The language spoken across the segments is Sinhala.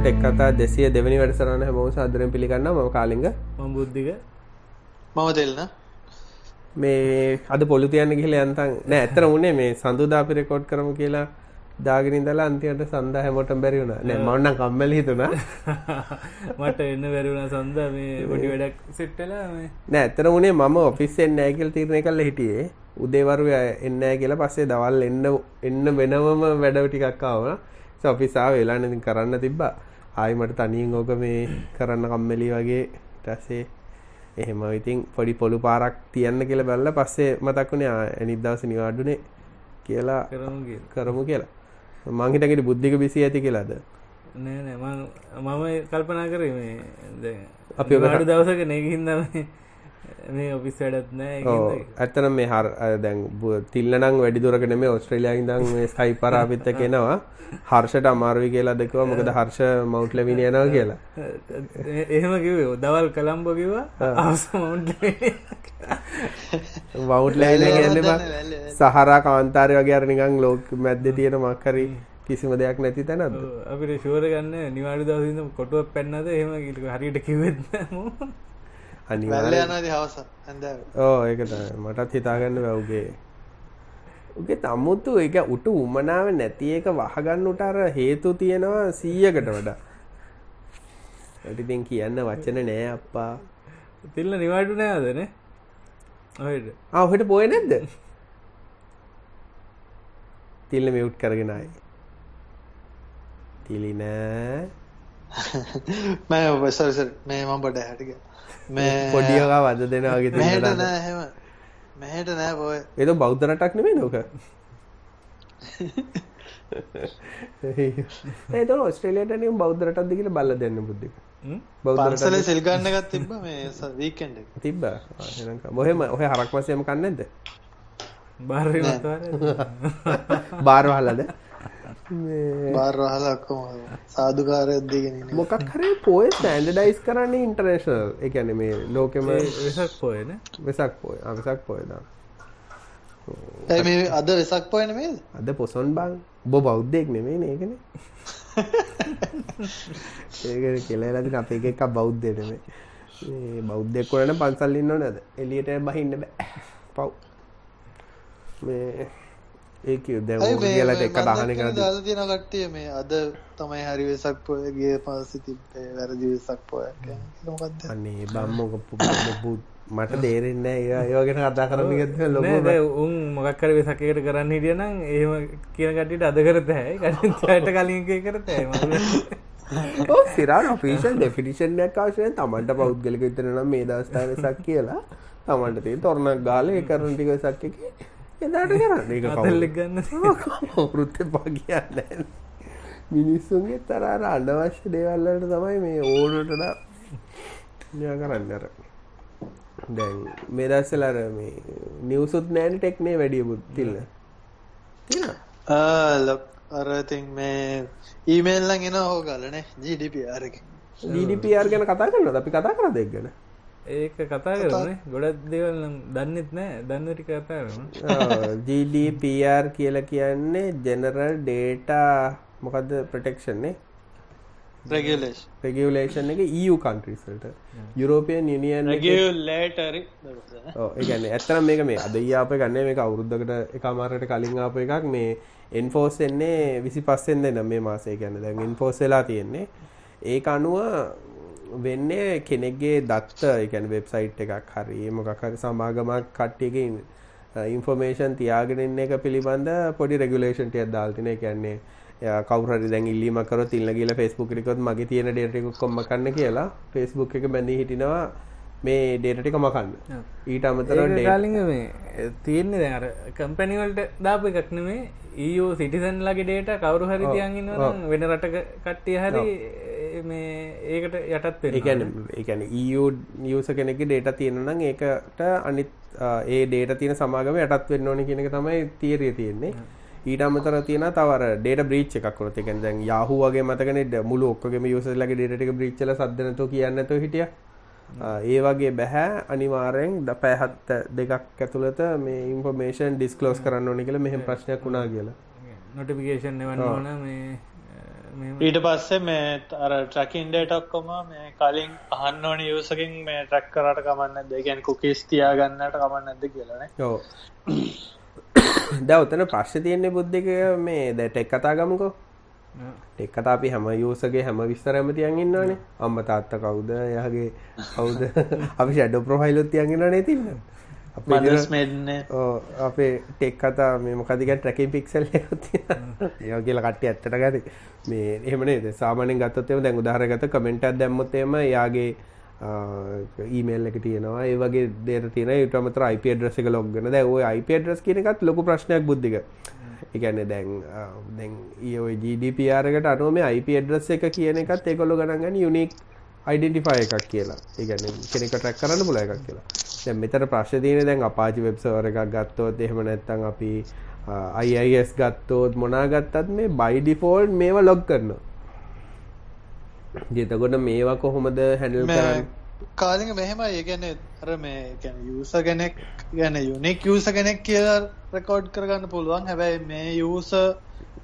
ටෙක් කතා 202 වෙනි වැඩසටහන හැමෝම සාදරයෙන් පිළිගන්නවා. මම කාලිංග. මම බුද්ධික මම දෙල්න මේ අද පොලු තියන්න ගිහලා යන්තම් නෑ ඇත්තට උනේ මේ සඳුදා අපි රෙකෝඩ් කරමු කියලා දාගෙන ඉඳලා අන්තිමට සඳා හැමෝටම බැරි වුණා. නෑ මම නම් කම්මැලි හිතුණා. මට එන්න බැරි වුණා සඳා මේ පොඩි වැඩක් සෙට් වෙලා මේ. නෑ ඇත්තට උනේ මම ඔෆිස් එන්නේ නැහැ කියලා තීරණය කළා හිටියේ. උදේවරුේ එන්නේ නැහැ කියලා පස්සේ දවල් එන්න එන්න වෙනවම වැඩ ටිකක් ආවා. ඒ ඔෆිස් ආවේ වෙලානේ ඉතින් කරන්න තිබ්බා ආයි මට තනියෙන් ඕක මේ කරන්න කම්මැලි වගේ ඊට පස්සේ එහෙම ඉතින් පොඩි පොළු පාරක් තියන්න කියලා බැලලා පස්සේ මතක් වුණේ අනිත් දවසේ නිවාඩුනේ කියලා කරමු කියලා. මං හිතන්නේ බුද්ධික බිසි ඇති කියලාද? නෑ නෑ මම මම කල්පනා කරේ මේ දැන් අපි ඔක නිවාඩු දවසක නේ ගිහින්දා මේ මේ ඔෆිස් වැඩත් නෑ ඇත්තටම මේ හර දැන් බු- තිල්ල නම් වැඩි දුරක නෙමෙයි ඕස්ට්‍රේලියාවේ ඉඳන් මේ ස්කයිප් පරාපිට කෙනවා හර්ෂට අමාරුයි කියලා දෙකවා මොකද හර්ෂ මවුන්ට් ලෙවින යනවා කියලා. එහෙම කිව්වේ දවල් කලම්බෝ කිව්වා අවස මවුන්ට් මවුන්ට් ලෙවින කියන්නේ බා සහරා කාන්තාරය වගේ අර නිකන් ලෝක මැද්දේ තියෙන මොකක් හරි කිසිම දෙයක් නැති තැනක්ද? අපිට ෂුවර ගන්න නිවාඩු දවසේ ඉඳන් කොටුවක් පැන්නද? එහෙම හරියට කිව්වෙත් නෑ මම වැල්ල අනිවාර්යෙන් යනද හවස. ඇඳ ඕ ඒක තමයි. මටත් හිතාගන්න බෑ උගේ. උගේ තමුතු ඒක උටු උමනාව නැති එක වහගන්න උට අර හේතු තියෙනවා 100කට වඩා. ඉතින් කියන්න වචන නෑ අප්පා. තිල්ල නිවාඩු නෑද නේ? ඔහෙට. ආ ඔහෙට පොය නැද්ද? තිල්ල මියුට් කරගෙන ආයි. තිලි නෑ. මෑ ඔබසරසර මේ මම් බඩ හැටික මේ පොඩි එකා වද දෙනවා වගේ මෙහෙට නෑ එහෙම. මෙහෙට නෑ පොය ඒක බෞද්ධ රටක් නෙමෙයි නෝක ඒ තෝ ඔස්ට්‍රේලියාවට නියම බෞද්ධ රටක්ද කියලා බලලා දෙන්න බුද්ධික බෞද්ධ පන්සලේ රටක් සෙල් ගන්න එකත් තිබ්බ මේ වීකෙන්ඩ් එක. තිබ්බා. ආ, එහෙනම් කම. ඔහෙම ඔහෙ හරක් මාසෙ එම කන්නේ නැද්ද? බාරය මතවාර බාර් වහලාද මේ බාර් වහලා ඔක්කොම සාදුකාරයක් දීගෙන මොකක් හරි පොය ස්ටෑන්ඩඩයිස් කරන්නේ ඉන්ටර්නේෂනල් ඒ කියන්නේ මේ ලෝකෙම වෙසක් පොයන වෙසක් පොය. ආ වෙසක් පොය දාන ඇයි මේ අද වෙසක් පොය නෙමේද අද පොසොන් බං. ඔබ බෞද්ධයෙක් නෙමෙයි නේකනේ ඒක කියලා ඉතින් අපේ එක එකක් බෞද්ධය නෙමෙයි. මේ බෞද්ධයෙක් වුණා නම් පන්සල් ඉන්න ඕනේද එළියට බහින්න බෑ. පව්. මේ ඒ කිව් දැන් ඇයි ඕක මේ කියලා මේ එක දහන දාලා තියෙන කට්ටිය මේ අද තමයි හරි වෙසක් පොය ගිය පස්සේ තිබ්බේ වැරදි වෙසක් පොයක් කියන්නේ මොකද්ද? අනේ බම්මෝ මට තේරෙන්නේ නැහැ ඒ වගේ කතා කරන්න ගියත් ලොකු උන් මොකක්කර වෙසකකට කරන්න හිටියනම් එහෙම කියන කටියට අද කරත හැ කටට කලින් එක කරත ඔව් සිරාන ඔෆිෂල් ඩෙෆිනිෂන් එකක් අවශ්‍ය නැහැ. තමන්ට පෞද්ගලික විතර නම් මේ වෙසක් කියලා. තමන්ට තියෙන තොරණක් ගාලා ඒ කරන ටික වෙසක් එකේ එදාට කරන්න ඒක අතල්ලෙක් ගන්න වෘත්ත පගියන්න මිනිස්සුන්ගේ තර අර අනවශ්‍ය දේවල් වලට තමයි මේ ඕනට නිය කරන්න අර. දැන් මේ දවස්වල අර මේ නිවුසුත් නෑනේ ටෙක්නේ වැඩි බුද්ධිල්ල තියෙනවා ලොක් අර ඉතින් මේ ඊමේල් නම් එන ඕගලනේ GDPR එක. GDPR ගැන කතා කරනවද? අපි කතා කරනද ඒක ගැන ඒක කතා කරනේ ගොඩක් දේවල් නම් දන්නෙත් නෑ. දන්න ටික කතා කරන GDPR කියලා කියන්නේ ජෙනරල් ඩේටා මොකද්ද ප්‍රොටෙක්ෂන් නේ? රෙගියුලේෂන් රෙගියුලේෂන් එක EU වලට. යුරෝපියන් යුනියන් රෙගියුලේටරි ඔව් ඒ කියන්නේ ඇත්තටම මේක මේ අද ආපු ගන්නේ මේක අවුරුද්දකට එකමාරකට කලින් ආපු එකක්. මේ එන්ෆෝස් වෙන්නේ 25 වෙනිදා මේ මාසේ කියන්නේ. දැන් එන්ෆෝස් වෙලා තියෙන්නේ. ඒක අනුව වෙන්නේ කෙනෙක්ගේ දත්ත ඒ කියන්නේ වෙබ්සයිට් එකක් හරි මොකක් හරි සමාගමක් කට්ටියගේ ඉන්ෆර්මේෂන් තියාගෙන ඉන්න එක පිළිබඳ පොඩි රෙගුලේෂන් ටිකක් දාලා තිනේ කියන්නේ කවුරු හරි දැන් ඉල්ලීමක් කරොත් ඉල්ල ගිහලා Facebook එකට මගේ තියෙන data ටික ඔක්කොම මකන්න කියලා Facebook එක බැඳී හිටිනවා මේ data ටික මකන්න. ඊට අමතරව data මේ තියෙන්නේ දැන් අර කම්පැනි වලට දාපු එකක් නෙමේ EU සිටිසන් ලගේ ඩේටා කවුරු හරි තියන් ඉන්නවා වෙන රටක කට්ටිය හරි මේ ඒකට යටත් ඒ වෙනවා කියන්නේ ඒ කියන්නේ EU user කෙනෙක්ගේ data තියෙනවා නම් ඒකට අනිත් ඒ data තියෙන සමාගම යටත් වෙන්න ඕනේ කියන එක තමයි තියරිය තියෙන්නේ. ඊට අමතරව තියෙනවා තව අර data breach එකක් වුණොත් ඒ කියන්නේ දැන් Yahoo වගේ මතකනේ මුළු ඔක්කොගේම users ලගේ data ටික breach වෙලා සද්ද නැතුව කියන්නේ නැතුව හිටියා. ඒ වගේ බෑ. අනිවාර්යෙන් ද- පැය හත් දෙකක් ඇතුළත මේ ඉන්ෆර්මේෂන් ඩිස්ක්ලෝස් කරන්න ඕනේ කියලා මෙහෙම ප්‍රශ්නයක් වුණා කියලා. නොටිෆිකේෂන් එවන්න ඕන මේ ඊට පස්සේ මේ අර ට්‍රකින් ඩේට ඔක්කොම මේ කලින් අහන්න ඕනි යසකින් මේ ට්‍රක් කරට කමන්න දෙගැන් කුකිස් තියාගන්නට කමන්න නැද කියලන ඔව්. දැන් උතන ප්‍රශ්නේ තියෙන්නේ බුද්ධික මේ දැන් ටෙක් කතා ගමුකෝ. ටෙක් කතා අපි හැම යූසර්ගේ හැම විස්තරයක්ම තියන් ඉන්නවනේ. අම්මා තාත්තා කවුද? එයාගේ කවුද? අපි ෂැඩෝ ප්‍රොෆයිල් උත් තියන් ඉන්නවනේ තින්න අපේ ටෙක් කතා මේ මොකද කියන්නේ? ට්‍රැකින් පික්සල් ඒවා කියලා කට්ටිය ඇත්තට ගති. මේ එහෙම නේද? සාමාන්‍යයෙන් ගත්තොත් එහෙම දැන් උදාහරණයක් ගත්ත කමෙන්ට් එකක් දැම්මොත් එහෙම එයාගේ ඊමේල් එක තියෙනවා. ඒ වගේ දේට තියෙන ඊට අමතර IP address එක කරන දැන් ওই IP address කියන එකත් ලොකු ප්‍රශ්නයක් බුද්ධික. ඒ කියන්නේ දැන් දැන් ඔය GDPR එකට අනුව මේ IP address එක කියන එකත් ඒගොල්ලෝ ගණන් ගන්නේ identifier එකක් කියලා. ඒ කියන්නේ කෙනෙක්ව track කරන්න පුළුවන් එකක් කියලා. දැන් මෙතන ප්‍රශ්නේ තියෙන්නේ දැන් web server එකක් ගත්තොත් එහෙම නැත්නම් අපි අ, IIS ගත්තොත් මොනා ගත්තත් මේ default මේවා කරනවා. ඉතින් එතකොට මේවා කොහොමද handle කරන්නේ? කාලික මෙහෙම ඒ කියන්නේ අර මේ යූසර් කෙනෙක් ගැන යුනික් යූසර් කෙනෙක් කියලා රෙකෝඩ් කරගන්න පුළුවන් හැබැයි මේ යූසර්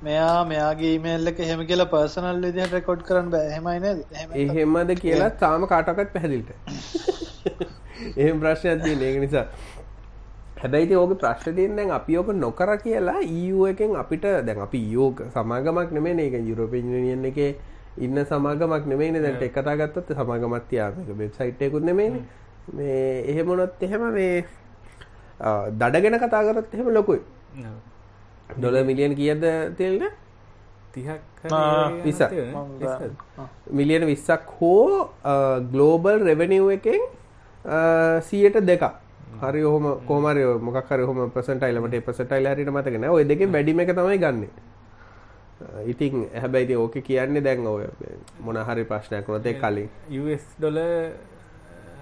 මෙයා මෙයාගේ ඊමේල් එක එහෙම කියලා පර්සනල් විදිහට රෙකෝඩ් කරන්න බෑ එහෙමයි නේද එහෙම එහෙමද කියලා තාම කාටවත් පැහැදිලිට. එහෙම ප්‍රශ්නයක් තියෙන ඒක නිසා. හැබැයි ඉතින් ඕකේ ප්‍රශ්නේ තියෙන්නේ දැන් අපි ඕක නොකර කියලා EU එකෙන් අපිට දැන් අපි EU සමාගමක් නෙමෙයිනේ ඒක යුරෝපියන් යුනියන් එකේ ඉන්න සමාගමක් නෙමෙයිනේ දැන් ටෙක් කතා ගත්තොත් සමාගමක් තියා මේක වෙබ්සයිට් එකකුත් නෙමෙයිනේ. මේ එහෙම වුණොත් එහෙම මේ දඩගෙන කතා කරොත් එහෙම ලොකුයි. ඩොලර් මිලියන් කීයද තෙල්ද? තිහක් විස්සක්. මිලියන 20ක් හෝ ග්ලෝබල් රෙවෙනිව් එකෙන් සියයට දෙකක් හරි ඔහොම කොහමරි ඔය මොකක් හරි ඔහොම පර්සන්ටයිල් මට පර්සන්ටයිල් හරියට මතක නැහැ. ඔය දෙකෙන් වැඩිම එක තමයි ගන්නෙ. ඉතින් හැබැයි ඉතින් ඕකේ කියන්නේ දැන් ඔය මොන හරි ප්‍රශ්නයක් ඒ කලින් US ඩොල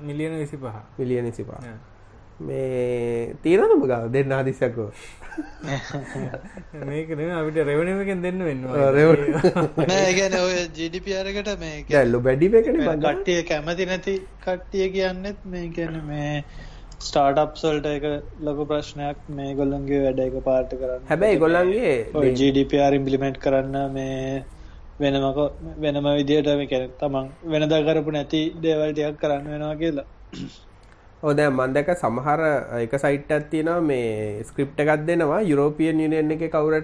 මිලියන විසි පහ මිලියන 25. මේ තියෙනවද ඔබ ගාව දෙන්න හදිස්සක්කෝ. මේක නෙමෙයි අපිට රෙවනමකෙන් දෙන්න වෙන්න නෑ ඒ කියන්නේ ඔය GDPR එකට මේ දැල්ලු වැඩිම එකනේ මං ගන්න. කට්ටිය කැමති නැති කට්ටිය කියන්නෙත් මේ කියන්නේ මේ ස්ටාර්ට්අප්ස් වලට ඒක ලොකු ප්‍රශ්නයක් මේගොල්ලන්ගේ වැඩ එක පාර්ට කරන්න හැබැයි ඒගොල්ලන්ගේ GDPR ඉම්ප්ලිමන්ට් කරන්න මේ වෙනම වෙනම විදියට මේ කියන්නේ තමන් වෙනදා කරපු නැති දේවල් ටිකක් කරන්න වෙනවා කියලා. මම දැක්ක සමහර එක සයිට් එකක් තියෙනවා මේ ස්ක්‍රිප්ට් එකක් දෙනවා යුරෝපියන් යුනියන් එකේ කවුරු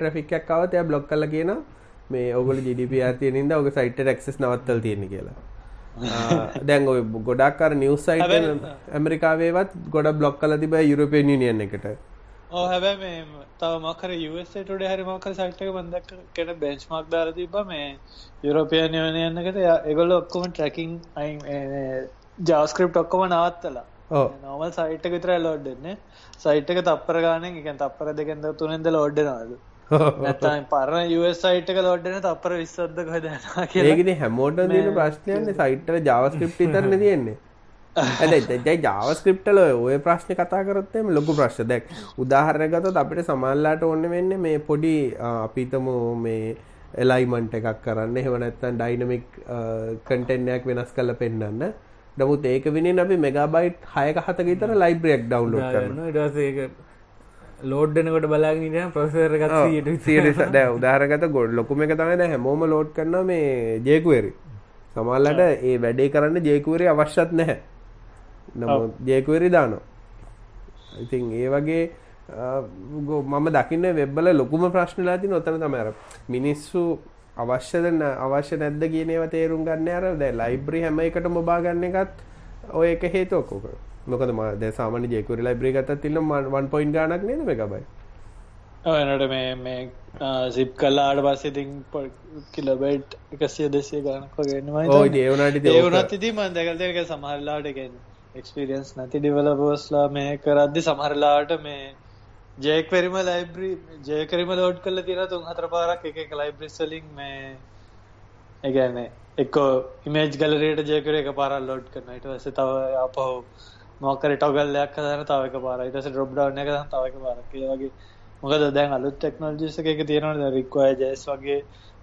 ආවොත් එයා බ්ලොක් කරලා කියනවා මේ ඕගොල්ලෝ GDPR තියෙන හින්දා ඔගේ සයිට් ඇක්සස් නවත්තලා තියෙන්නේ කියලා. දැන් ඔය ගොඩක් අර නිවුස් සයිට් ඇමරිකාවේවත් ගොඩක් බ්ලොක් කරලා තිබ්බා යුරෝපියන් යුනියන් එකට. ඔව් හැබැයි මේ තව මොකක් හරි USA Today හරි මොකක් හරි සයිට් එක මම දැක්ක කෙන බෙන්ච්මාර්ක් දාලා තිබ්බා මේ යුරෝපියන් යුනියන් එකට එයා- ඒගොල්ලෝ ඔක්කොම ට්‍රැකින් අයින් JavaScript ඔක්කොම නවත්තලා. නෝමල් සයිට් එක විතරයි ලෝඩ් වෙන්නේ. සයිට් එක තප්පර ගානෙන් ඒ කියන්නේ තප්පර දෙකෙන් තුනෙන්ද ලෝඩ් වෙනවලු. නැත්තම් පරණ US සයිට් එක ලෝඩ් වෙන තප්පර 20ක්ද කොහෙද යනවා කියලා. ඒක ඉතින් හැමෝටම තියෙන ප්‍රශ්නයක්නේ සයිට් වල JavaScript විතරනේ තියෙන්නේ. JavaScript වල ඔය- ප්‍රශ්නේ කතා කරොත් එහෙම ලොකු ප්‍රශ්න. දැන් උදාහරණයක් ගත්තොත් අපිට සමානලාට ඕනේ වෙන්නේ මේ පොඩි අ, අපි හිතමු මේ alignment එකක් කරන්න. නැත්නම් dynamic content එකක් වෙනස් කරලා පෙන්නන්න. නමුත් ඒක වෙනින් අපි මෙගාබයිට් 6ක 7ක විතර library එකක් download කරනවා. ඉටස ඒක ලෝඩ්ඩනකොට බලාගෙන ඉට ප්‍රසර එකත් සියට දැ උදාරගත ගොඩ ලොකුම එක තමයි දැන් හැමෝම ලෝඩ් කරන මේ ජයකුවරි සමල්ලට ඒ වැඩේ කරන්න ජයකුවරි අවශ්‍යත් නැහැ. නමුත් ජයකුවරි දානවා. ඉතින් ඒ වගේ මම දකින්න වෙබ්බල ලොකුම ප්‍රශ්නලා තින ඔතන තමර මිනිස්සු අවශ්‍යද අවශ්‍ය නැද්ද කියනව තේරුම් ගන්න අර දැ ලයිබ්‍රි හැම එකට මොබා ගන්න එකත් ඔය එක හේතුවක්කෝක මොකද ම ද සාමන ජයකුරි ලයිබ්‍රි ගත තිල්ල වන් පොයින් ගනක් නේද මේ එකබයි ඔව් එනට මේ මේ සිප් කල්ලාට පස්සේ ඉතින් කිලබයිට් එකසිය වගේනවා ඕ ඒවනට ඒ වුණත් ඉතින් මම දැකලා තියෙන එක සමහරලාට කියන්නේ එක්ස්පීරියන්ස් නැති ඩෙවලපර්ස්ලා මේ කරද්දි සමහරලාට මේ ජේක්වෙරිම ලයිබ්‍රරි ජේකරිම ලෝඩ් කරලා තියෙනවා තුන් හතර පාරක් එක එක ලයිබ්‍රරිස් වලින් මේ ඒ කියන්නේ එක්කෝ ඉමේජ් ගැලරියට ජේකර එක පාරක් ලෝඩ් කරනවා. ඊට පස්සේ තව ආපහු මොකක් හරි ටොගල් එකක් හදාන තව එක පාරක්. ඊට පස්සේ ඩ්‍රොප් ඩවුන් එක දාන තව එක පාරක්. ඒ වගේ. මොකද දැන් අලුත් එකක තියෙනවනේ දැන් require js වගේ.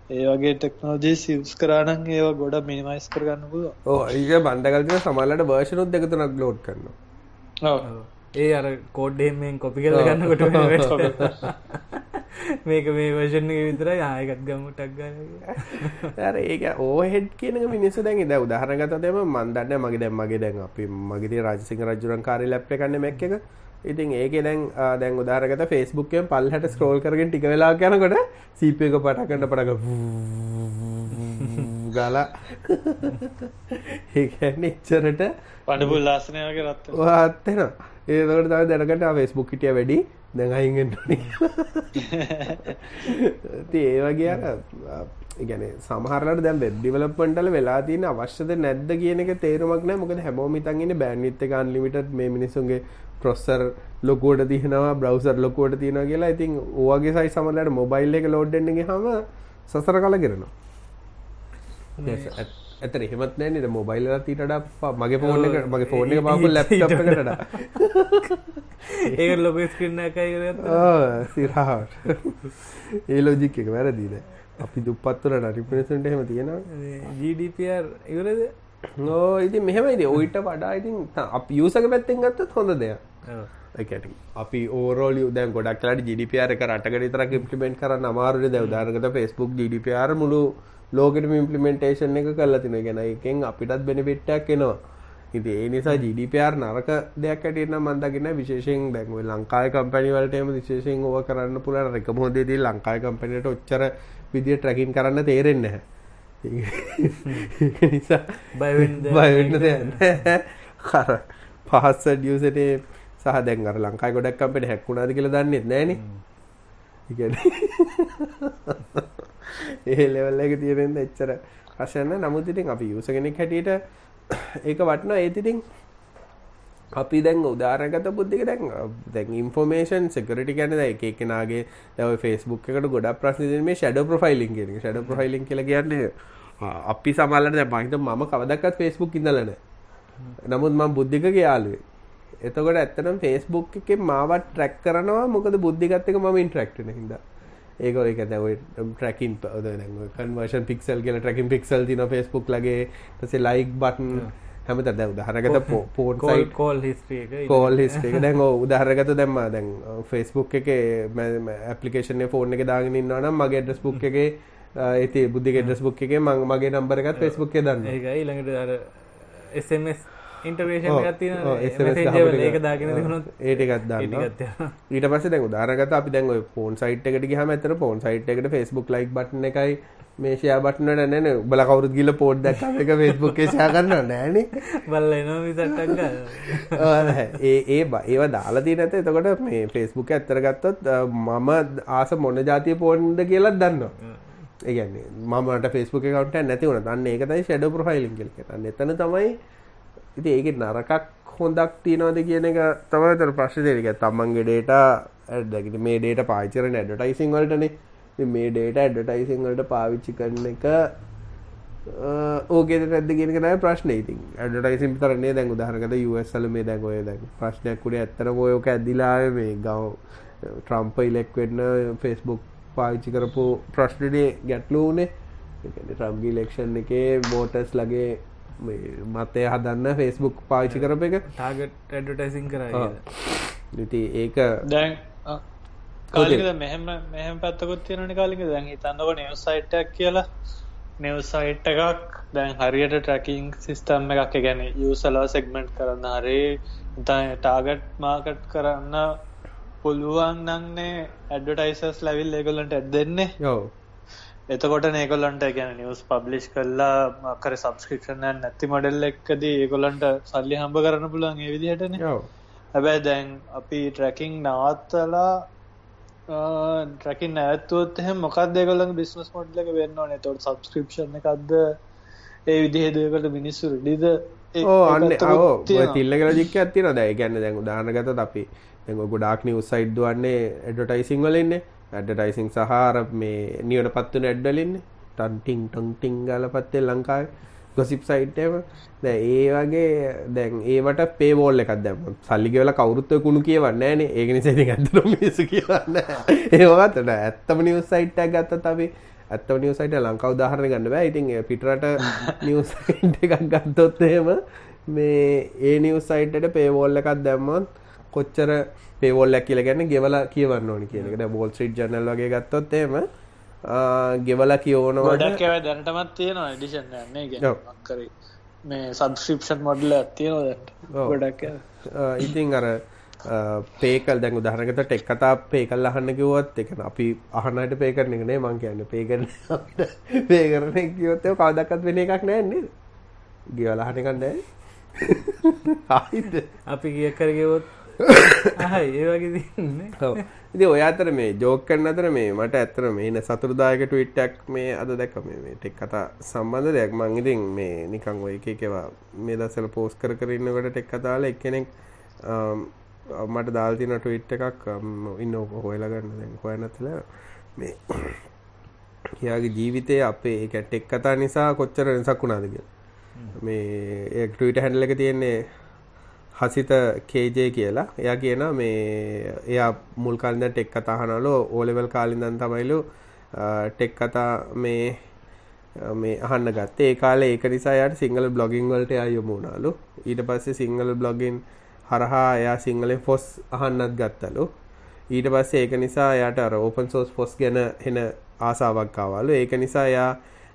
ඒ වගේ ටෙක්නොලොජිස් යූස් කරා නම් ඒවා ගොඩක් මිනිමයිස් කරගන්න පුළුවන්. ඕ ඒක බන්ධකල්තින සමල්ලට වර්ෂනුත් දෙකතුනක් ලෝඩ් කරනවා ඒ අර කෝඩ්ඩෙන්ෙන් කොපි කල ගන්නකොට මේක මේ වර්ෂණ එක විතර ආයකත් ගමටක් ගන්න අර ඒක ඕහෙඩ් කියන මිනිස්සු දැන් ඉද උදාහරණගත දෙම මන් දන්න මගේ දැන් මගේ දැන් අපි මගේ රාජසිංහ රජුරන් කාරි ලැප් කන්න මැක් එක. ඉතින් ඒක දැන් දැන් උදාහරණගත ෆේස්බුක්කෙන් පල්හට ස්ක්‍රෝල් කරගෙන ටික වෙලා යනකොට සීප එක පටකන්න පටක ගලා. ඒන්නේ එච්චරට පඩපුල් ලාසනය වගේ රත්ත වාත්තෙන ඒකට තව දැනකට ෆෙස්බුක් හිටිය වැඩි. දැඟයිගෙන් ති ඒ වගේ අර, ඉගැන සමහරට දැම් වෙබ් ඩිවලප්මටල වෙලා තින අවශ්‍යද නැද්ද කියන එක තේරුමක් නෑ මොකද හැමෝම තන්ගෙන බෑන්විත්ත අන්ලිමිට මේ මිනිසුන්ගේ ප්‍රොස්සර් ලොකෝට තියනවා බ්‍රවසර් ලොකෝට තියෙන කියලා. ඉතින් ඕගේ සයි සමලට මොබයිල් එක ලෝඩ්ඩෙන්ගේ හම සසර කල කරනවා ඇතර එහෙමත් නෑ නද? මොබයිල් ඊටට මගේ ෆෝන් එක මගේ ෆෝන් එක පාපු ලැප්ටප්කට ඒක ලොක ස්ක්‍රන්න එකයි සිරාවට. ඒ ලෝජික් එක වැරදිීද? අපි දුපත්තුර නටිපිනිසට එහෙම තියෙනවා ජීඩපර් ඉවරද නෝ ඉති මෙහෙමයිද ඔයිට වඩා ඉතින් අප යසක පැත්තෙන් ගත්තත් හොඳ දෙයක්. එකට අපි ඕරෝල දැන් ගොඩක් ලට ජිඩිපියර එක රටකට තරක් ඉම්පලිමෙන්ට් කරන්න අමාරුද දැවදාරගත ෆෙස්බුක් ජිඩිපියර මුළු ලෝකට ඉම්පලිමෙන්ටේෂන් එක කල්ල තින ගැන එකෙන් අපිටත් බෙනපිට්ටක් එනවා. ඉති ඒ නිසා ජිඩිපR නරක දෙයක් ඇටන මන්දගෙන විශේෂෙන් දැක්ව ලංකායි කම්පැනිවලටම විශේෂෙන් ඕව කරන්න පුලට රකමෝදේදී ලංකායි කම්පනයට ඔච්චර විදිිය ට්‍රකින් කරන්න තේරෙන්න නිසා බයවෙන්න දෙන්න කර පහස්ස ඩියසටේ සහ දැන්ගර ලංකායි ගොඩක් කම්පට හැක්ුණාද කියල දන්නෙත් නෑන ඒ ලෙවල්ල එක තියෙනෙන්ද එච්චර ප්‍රශන්න නමුතිටින් අපි යුසගෙනෙක් හැටියට ඒක වටන ඒතිතින් අපි දැන් උදාරගත බුද්ධික දැන් දැන් ඉන්ෆෝමේෂන් සෙකරටි ගැන එක එකනගේ දැව ෆෙස්බුක් එකට ගොඩ ප්‍රශ්න මේ ෂඩ ප්‍රෆයිලින් කියෙන ෂඩ ප්‍රෆයිලින් කියල කියන්නේ අපි සමල්ලට දැ මහිත මම කවදක්ත් ෆෙස්බුක් ඉඳලන නමුත් මම බුද්ධික යාලුවේ එතකොට ඇත්තනම් ෆෙස්බුක් එක මාවත් ට්‍රැක් කරනවා මොකද බුද්ධිගත්තක ම ඉන්ට්‍රක්ටන හිද ඒක එක දැව ට්‍රකින් කන්වර්ෂන් පික්සල් කියල ට්‍රකින් පික්සල් තින ෆෙස්බුක් ලගේ තසේ ලයික් බටන් හැමත දැව දහරගත port site call history call එක දැන් උදාහරගත දැම්ම දැන් ෆෙස්බුක් එක ඇපලිකේෂන ෆෝර්න එක දාගෙනන්න නම් මගේ ඩස් බුක් එක ඇති බුද්ධි ෙඩස් බුක් එක මං මගේ නම්බරගත් ෆෙස්බුක් දන්න ඒකයි ළඟට අර SMS ගහපු ඒක ටික. දාගෙන තිබුණොත් ඒට එකත් දන්න ඊට පස්සේ දැන් උදාහරණගත අපි දැන් ෆෝන් සයිට් එකට ගියාම ඇත්තට ෆෝන් සයිට් එකට Facebook like බටන් එකයි මේ ෂෙයා බටන් එක නෑනේ උඹලා කවුරුත් ගිහලා පෝඩ් Facebook එකේ ෂෙයා කරනව නෑනේ බල්ල. ඒ ඒ ඒවා දාලා තියෙන ඇත එතකොට මේ Facebook එක ඇත්තට ගත්තොත් අ, මම ආස මොන જાතිය ෆෝන්ද කියලා දන්නවා. ඒ කියන්නේ මම මට Facebook account එකක් නැති වුණා. අන්න ඒක තමයි shadow profiling කියලා කියන්නේ. අන්න එතන තමයි ඉතින් ඒකේ නරකක් හොඳක් තියනවද කියන එක තමයි තර ප්‍රශ්නේ තියෙන්නේ. තමන්ගේ data ඇඩ් දැන් මේ data පාවිච්චි කරන ඇඩ්වර්ටයිසින් වලටනේ. ඉතින් මේ data ඇඩ්වර්ටයිසින් වලට පාවිච්චි කරන එක ඕකේද නැද්ද කියන එක තමයි ප්‍රශ්නේ ඉතින්. ඇඩ්වර්ටයිසින් විතරනේ දැන් උදාහරණකට US වල මේ දැන් ඔය දැන් ප්‍රශ්නයක් උනේ ඇත්තටම ඔය ඔක ඇදිලා ආවේ මේ ගව ට්‍රම්ප් ඉලෙක්ට් වෙන්න Facebook පාවිච්චි කරපු ප්‍රශ්නේ ගැටලු උනේ. ඒ කියන්නේ ට්‍රම්ප්ගේ ඉලෙක්ෂන් එකේ වෝටර්ස් ලගේ මේ මතය හදන්න Facebook පාවිච්චි කරප එක. ටාගට් ඇඩටයිසින් කර ආ. ඉතින් ඒක දැන් කාලිකද? මෙහෙම මෙහම පැත්තකොත් තියෙනනි කාලික දැන් හිතන්නක නිවස් සයිට්ක් කියලා. නිවස් සයිට් එකක් දැන් හරියට ට්‍රකින් සිිස්ටම් එකක්. ගැන යසලව සෙක්මෙන්ට් කරන්න හරි ටාගට් මාකට් කරන්න පුළුවන් නන්නේ ඇඩටයිසස් ලැවිල් ඒගොලන්ට ඇත් දෙන්නේ යෝ එතකොට ඒකොල්ලන්ට ගැන නිවස් පබ්ලිෂ් කල්ලා මකර සබස්ක්‍රපෂන් නැති මොඩෙල් එක්කද ඒගොලන්ට සල්ලි හම්බ කරන්න පුළුවන් ඒ විදිහටන. හැබැයි දැන් අපි ට්‍රැකින් නවත්තලා ට්‍රකින් නැත්තුවත් එහ මොකක් දෙගලන් බිස්නස් මොඩ්ල එක වෙන්න ඕනේ? තොට සබස්ක්‍රපෂන් එකක්ද? ඒ විදිහ දෙකට මිනිස්සු රිඩිද ඕ අන්න ඕ තිල්ලක ජික ඇතින දැයි ගැන්න දැන් දානගත අපි දැ ගොඩක් නිවස් සයිඩ් වන්නේ ඇඩටයිසිං වලන්නේ ඇඩටයිසිං සහර මේ නිවට පත්වන ඇඩ්ඩලින්නේ ටන්ටිං ටොන්ටිං ගල පත්තේ ලංකායි ගොසිප් සයිට්ම දැ ඒ වගේ දැන් ඒවට පේවෝල් එකක් දැම සල්ලිගවල කවරුත්ව කුණු කියවන්න ෑන ඒගෙන සති ඇතර මිසු කියවන්න ඒවගතට ඇත්තම නිවස් සයිට්ටක් ගත්ත අපි ඇත්තම නිවසයිට ලංකව උදාහරණ ගන්න බෑ. ඉතින් පිටරට නිවසයිට් එකක් ගත්තොත්තේම මේ ඒ නිවස් සයිට්ට පේවෝල් එකක් දැම්මත් කොච්චර පේවොල්ලක් කියලා කියන්නේ ගෙවලා කියවන්න ඕනි කියන එක. දැන් Wall Street Journal වගේ ගත්තොත් එහෙම ගෙවලා කියවනවා ගොඩක් ඒවා දැනටමත් තියෙනවා එඩිෂන් යන්නේ කියන්නේ කරේ මේ සබස්ක්‍රිප්ෂන් මොඩල් එකක් තියෙනවා දැන්. ගොඩක් ඒවා. ඉතින් අර පේකල් දැන් උදාහරණයකට ටෙක් කතා පේකල් අහන්න කිව්වොත් ඒ කියන්නේ අපි අහන අයට පේ කරන එක නේ මං කියන්නේ පේ කරන පේ කරන එක කිව්වොත් ඒක කවදාවත් වෙන එකක් නෑ නේද? ගෙවලා අහන එකක් නෑ. ආයිද? අපි කිය කරගෙවොත් අහයි ඉතින් ඔය අතර මේ ජෝක් කරන අතර මේ මට ඇත්තට මේ ඉන සතුටුදායක ට්වීට් එකක් මේ අද දැක්ක. මේ ටෙක් කතා සම්බන්ධ දෙයක්. මං ඉතින් මේ නිකන් ඔය එක එක ඒවා මේ දවස්වල පෝස්ට් කර කර ඉන්නකොට ටෙක් කතාවල එක්කෙනෙක් මට දාලා තියෙන ට්වීට් එකක් ඉන්න ඕක හොයලා ගන්න. දැන් හොයන්නත්ලා මේ එයාගේ ජීවිතයේ අපේ. කියන්නේ ටෙක් කතා නිසා කොච්චර වෙනසක් වුණාද කියලා. මේ ට්විටර් හැන්ඩල් එක තියෙන්නේ හසිත KJ කියලා. එයා කියනවා මේ එයා මුල් කාලේ ඉඳන් ටෙක් කතා අහනවලු O level කාලේ ඉඳන් තමයිලු ටෙක් කතා මේ මේ අහන්න ගත්තේ. ඒ කාලේ ඒක නිසා එයාට සිංගල් බ්ලොගින් වලට එයා යොමු වුණාලු. ඊට පස්සේ සිංගල් බ්ලොගින් හරහා එයා සිංහලෙන් ෆොස් අහන්නත් ගත්තලු. ඊට පස්සේ ඒක නිසා එයාට අර ඕපන් සෝස් ෆොස් ගැන එන ආසාවක් ආවලු. ඒක නිසා එයා